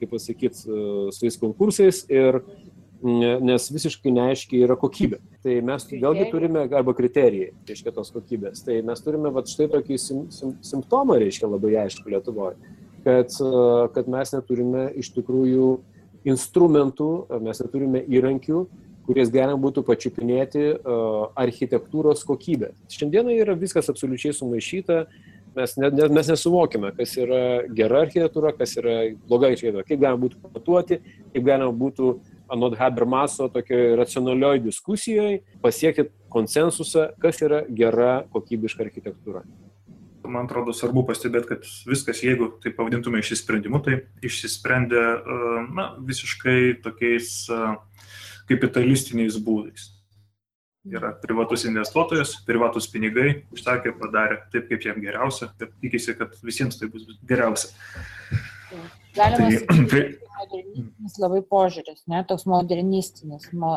S4: kaip pasakyti, su tais konkursais ir nes visiškai neaiškiai yra kokybė. Tai mes vėlgi turime, arba kriterijai, reiškia tos kokybės. Tai mes turime va, štai tokį sim, sim, simptomą, reiškia labai aišku Lietuvoje, kad, kad mes neturime iš tikrųjų instrumentų, mes neturime įrankių, kuriais galima būtų pačiupinėti uh, architektūros kokybę. Šiandieną yra viskas absoliučiai sumaišyta, mes, ne, ne, mes nesuvokime, kas yra gera architektūra, kas yra bloga architektūra, kaip galima būtų pamatuoti, kaip galima būtų anot Habermaso tokioje racionalioj diskusijoje pasiekti konsensusą, kas yra gera kokybiška architektūra.
S1: Man atrodo svarbu pastebėti, kad viskas, jeigu tai pavadintume išsisprendimu, tai išsisprendė na, visiškai tokiais kapitalistiniais būdais. Yra privatus investuotojas, privatus pinigai, užsakė, padarė taip, kaip jam geriausia ir tikisi, kad visiems tai bus geriausia.
S3: Galima tai, sakyti, tai, modernistinis labai požiūris, ne, toks modernistinis, mo,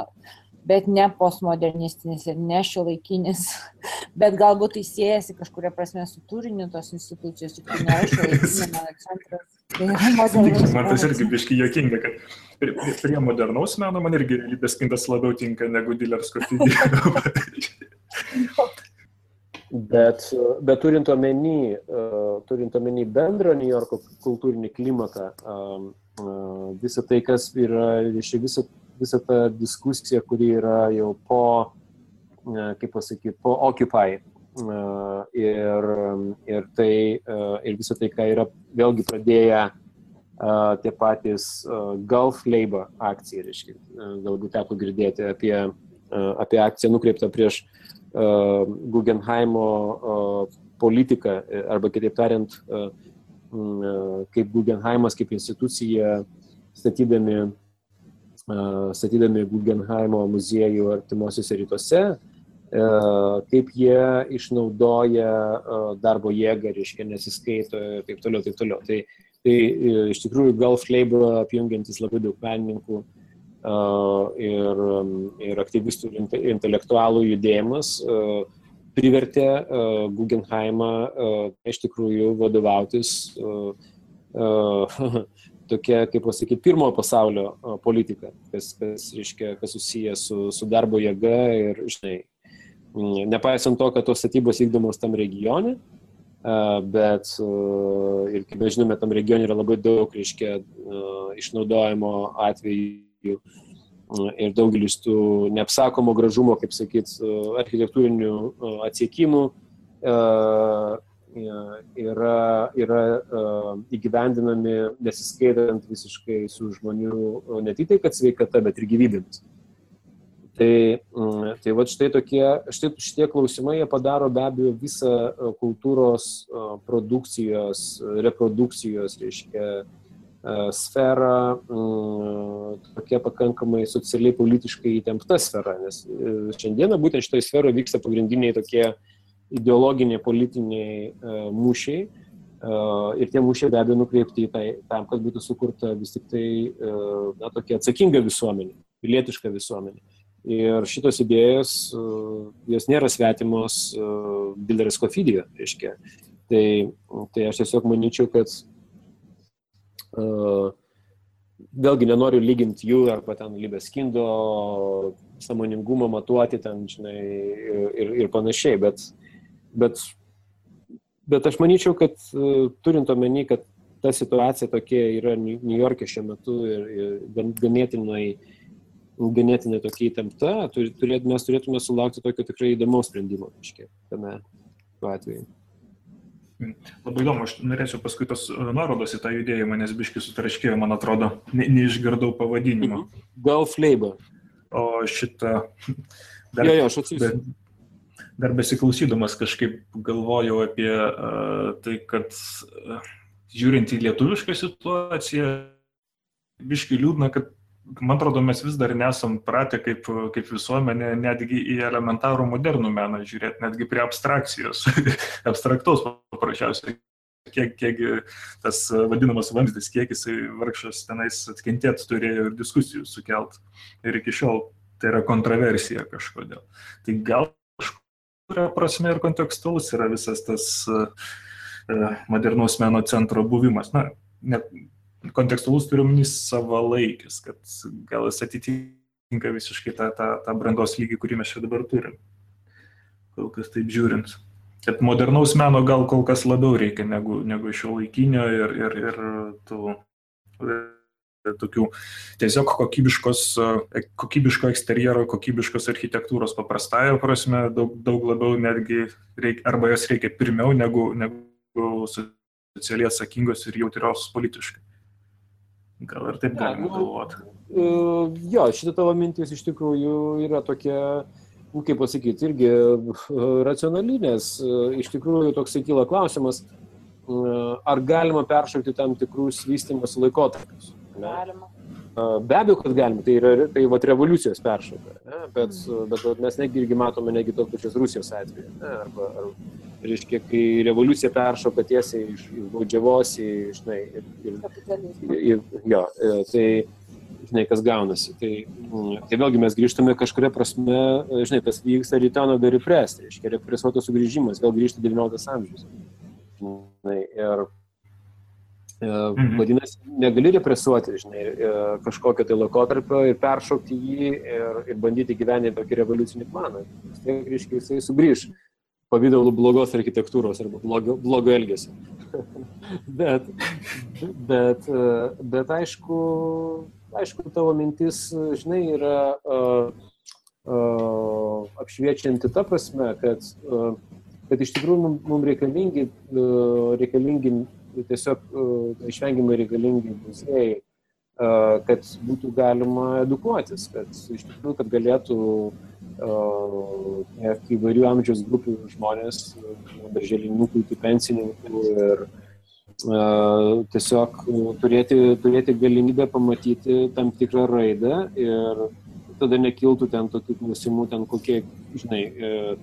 S3: bet ne postmodernistinis ir ne šiuolaikinis, bet galbūt tai siejasi kažkuria prasme su turiniu tos institucijos, juk tai nėra šiuolaikinio meno centras. Tai
S1: man tas irgi biški jokinga, kad prie, prie modernaus meno man irgi realybės kintas labiau tinka negu dilersko figūra.
S4: Bet, bet turint omeny, turint omeny bendrą New Yorko kultūrinį klimatą, visą tai, kas yra, visą visą tą diskusiją, kuri yra jau po, kaip pasakyti, po Occupy. Ir, ir, tai, ir visą tai, ką yra vėlgi pradėję tie patys Gulf Labor akcija, reiškia, galbūt teko girdėti apie, apie akciją nukreiptą prieš Guggenheimo politiką, arba kitaip tariant, kaip Guggenheimas, kaip institucija, statydami, statydami Guggenheimo muziejų artimuosiuose rytuose, kaip jie išnaudoja darbo jėgą, reiškia, nesiskaito ir taip toliau, taip toliau. Tai, tai iš tikrųjų Gulf Labor apjungiantis labai daug menininkų ir, ir aktyvistų ir intelektualų judėjimas privertė Guggenheimą iš tikrųjų vadovautis tokia, kaip pasakyti, pirmojo pasaulio politika, kas, kas, reiškia, kas susijęs su, su darbo jėga ir, žinai, nepaisant to, kad tos statybos vykdomos tam regione, bet ir kaip mes žinome, tam regione yra labai daug, reiškia, išnaudojimo atvejų ir daugelis tų neapsakomo gražumo, kaip sakyt, architektūrinių atsiekimų yra, yra įgyvendinami nesiskaitant visiškai su žmonių ne tik tai, kad sveikata, bet ir gyvybėmis. Tai, tai va štai tokie, štai šitie klausimai jie padaro be abejo visą kultūros produkcijos, reprodukcijos, reiškia, sfera tokia pakankamai socialiai politiškai įtempta sfera, nes šiandieną būtent šitoje sferoje vyksta pagrindiniai tokie ideologiniai, politiniai mūšiai ir tie mūšiai be abejo nukreipti į tai, tam, kad būtų sukurta vis tik tai na, tokia atsakinga visuomenė, pilietiška visuomenė. Ir šitos idėjos, jos nėra svetimos Bilderis Kofidijo, reiškia. Tai, tai aš tiesiog manyčiau, kad Vėlgi nenoriu lyginti jų arba ten Libeskindo samoningumo matuoti ten, žinai, ir, ir panašiai, bet, bet, bet aš manyčiau, kad turint omeny, kad ta situacija tokia yra New York'e šiuo metu ir, ir ganėtinai, ganėtinai tokia įtempta, turėt, mes turėtume sulaukti tokio tikrai įdomaus sprendimo, aiškiai, tame atveju.
S1: Labai įdomu, aš norėčiau paskui tos e, nuorodos į tą judėjimą, nes biški sutraškėjo, man atrodo, ne, neišgirdau pavadinimo.
S4: Gulf Labor.
S1: O šitą... Dar,
S4: jo, jo, aš atsiųsiu.
S1: Dar, besiklausydamas kažkaip galvojau apie uh, tai, kad uh, žiūrint į lietuvišką situaciją, biški liūdna, kad man atrodo, mes vis dar nesam pratę kaip, kaip visuomenė netgi į elementarų modernų meną žiūrėti, netgi prie abstrakcijos, abstraktaus paprasčiausiai. Kiek, kiek tas vadinamas vamzdis, kiek jisai vargšas tenais atkentėt turėjo ir diskusijų sukelt. Ir iki šiol tai yra kontroversija kažkodėl. Tai gal kažkuria prasme ir kontekstualus yra visas tas uh, modernaus meno centro buvimas. Na, net kontekstualus turiu minį savalaikis, kad gal jis atitinka visiškai tą, tą, tą brandos lygį, kurį mes čia dabar turim. Kol kas taip žiūrint. Kad modernaus meno gal kol kas labiau reikia negu, negu šio laikinio ir, ir, ir tų tokių tiesiog kokybiškos, kokybiško eksterjero, kokybiškos architektūros paprastąją prasme, daug, daug labiau netgi reikia, arba jos reikia pirmiau negu, negu socialiai atsakingos ir jautrios politiškai. Gal ir taip galima ja, galvoti.
S4: Nu, jo, šitą tavo mintis iš tikrųjų yra tokia, nu, kaip pasakyti, irgi racionali, nes iš tikrųjų toks kyla klausimas, ar galima peršokti tam tikrus vystimus laikotarpius.
S3: Galima.
S4: Be abejo, kad galima, tai yra tai vat, revoliucijos peršoka, ne? bet, mm. bet mes negi irgi matome negi tos pačios Rusijos atveju. Ne? Arba, ar, reiškia, kai revoliucija peršoka tiesiai iš, iš baudžiavos į, žinai, ir, ir, ir, jo, e, tai, žinai, kas gaunasi. Tai, mm, tai vėlgi mes grįžtame kažkuria prasme, e, žinai, tas vyksta rytano dar represti, reiškia, represuotas sugrįžimas, vėl grįžta 19 amžius. Žinai, ir Mhm. Vadinasi, negali represuoti, žinai, e, kažkokio tai laikotarpio ir peršokti jį ir, ir bandyti gyventi tokį revoliucinį planą. Tiek, reiškia, jisai sugrįž pavydalu blogos architektūros arba blogo, blogo elgesio. bet, bet, e, bet aišku, aišku, tavo mintis, žinai, yra uh, uh, apšviečianti ta prasme, kad, uh, kad iš tikrųjų mums mum reikalingi, uh, reikalingi tiesiog uh, išvengiamai reikalingi muziejai, uh, kad būtų galima edukuotis, kad iš tikrųjų, kad galėtų uh, įvairių amžiaus grupių žmonės, darželinukų iki pensininkų ir tiesiog turėti, turėti galimybę pamatyti tam tikrą raidą ir tada nekiltų ten tokių klausimų, ten kokie, žinai, e,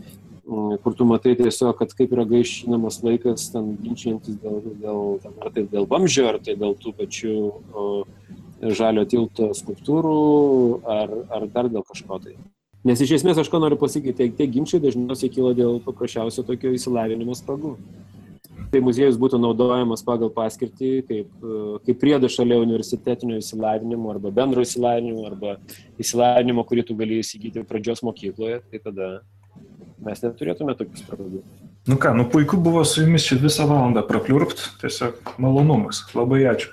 S4: kur tu matai tiesiog, kad kaip yra gaišinamas laikas, ten ginčiantis dėl, dėl, ten, ar tai dėl vamzdžio, ar tai dėl tų pačių o, žalio tilto skulptūrų, ar, ar dar dėl kažko tai. Nes iš esmės aš ką noriu pasakyti, tie ginčiai dažniausiai kyla dėl paprasčiausio tokio įsilavinimo spragų tai muziejus būtų naudojamas pagal paskirtį kaip, e, kaip priedas šalia universitetinio įsilavinimo arba bendro įsilavinimo arba įsilavinimo, kurį tu gali įsigyti pradžios mokykloje, tai tada mes neturėtume tokių spragų.
S1: Nu ką, nu puiku buvo su jumis čia visą valandą prapliurpt, tiesiog malonumas. Labai ačiū.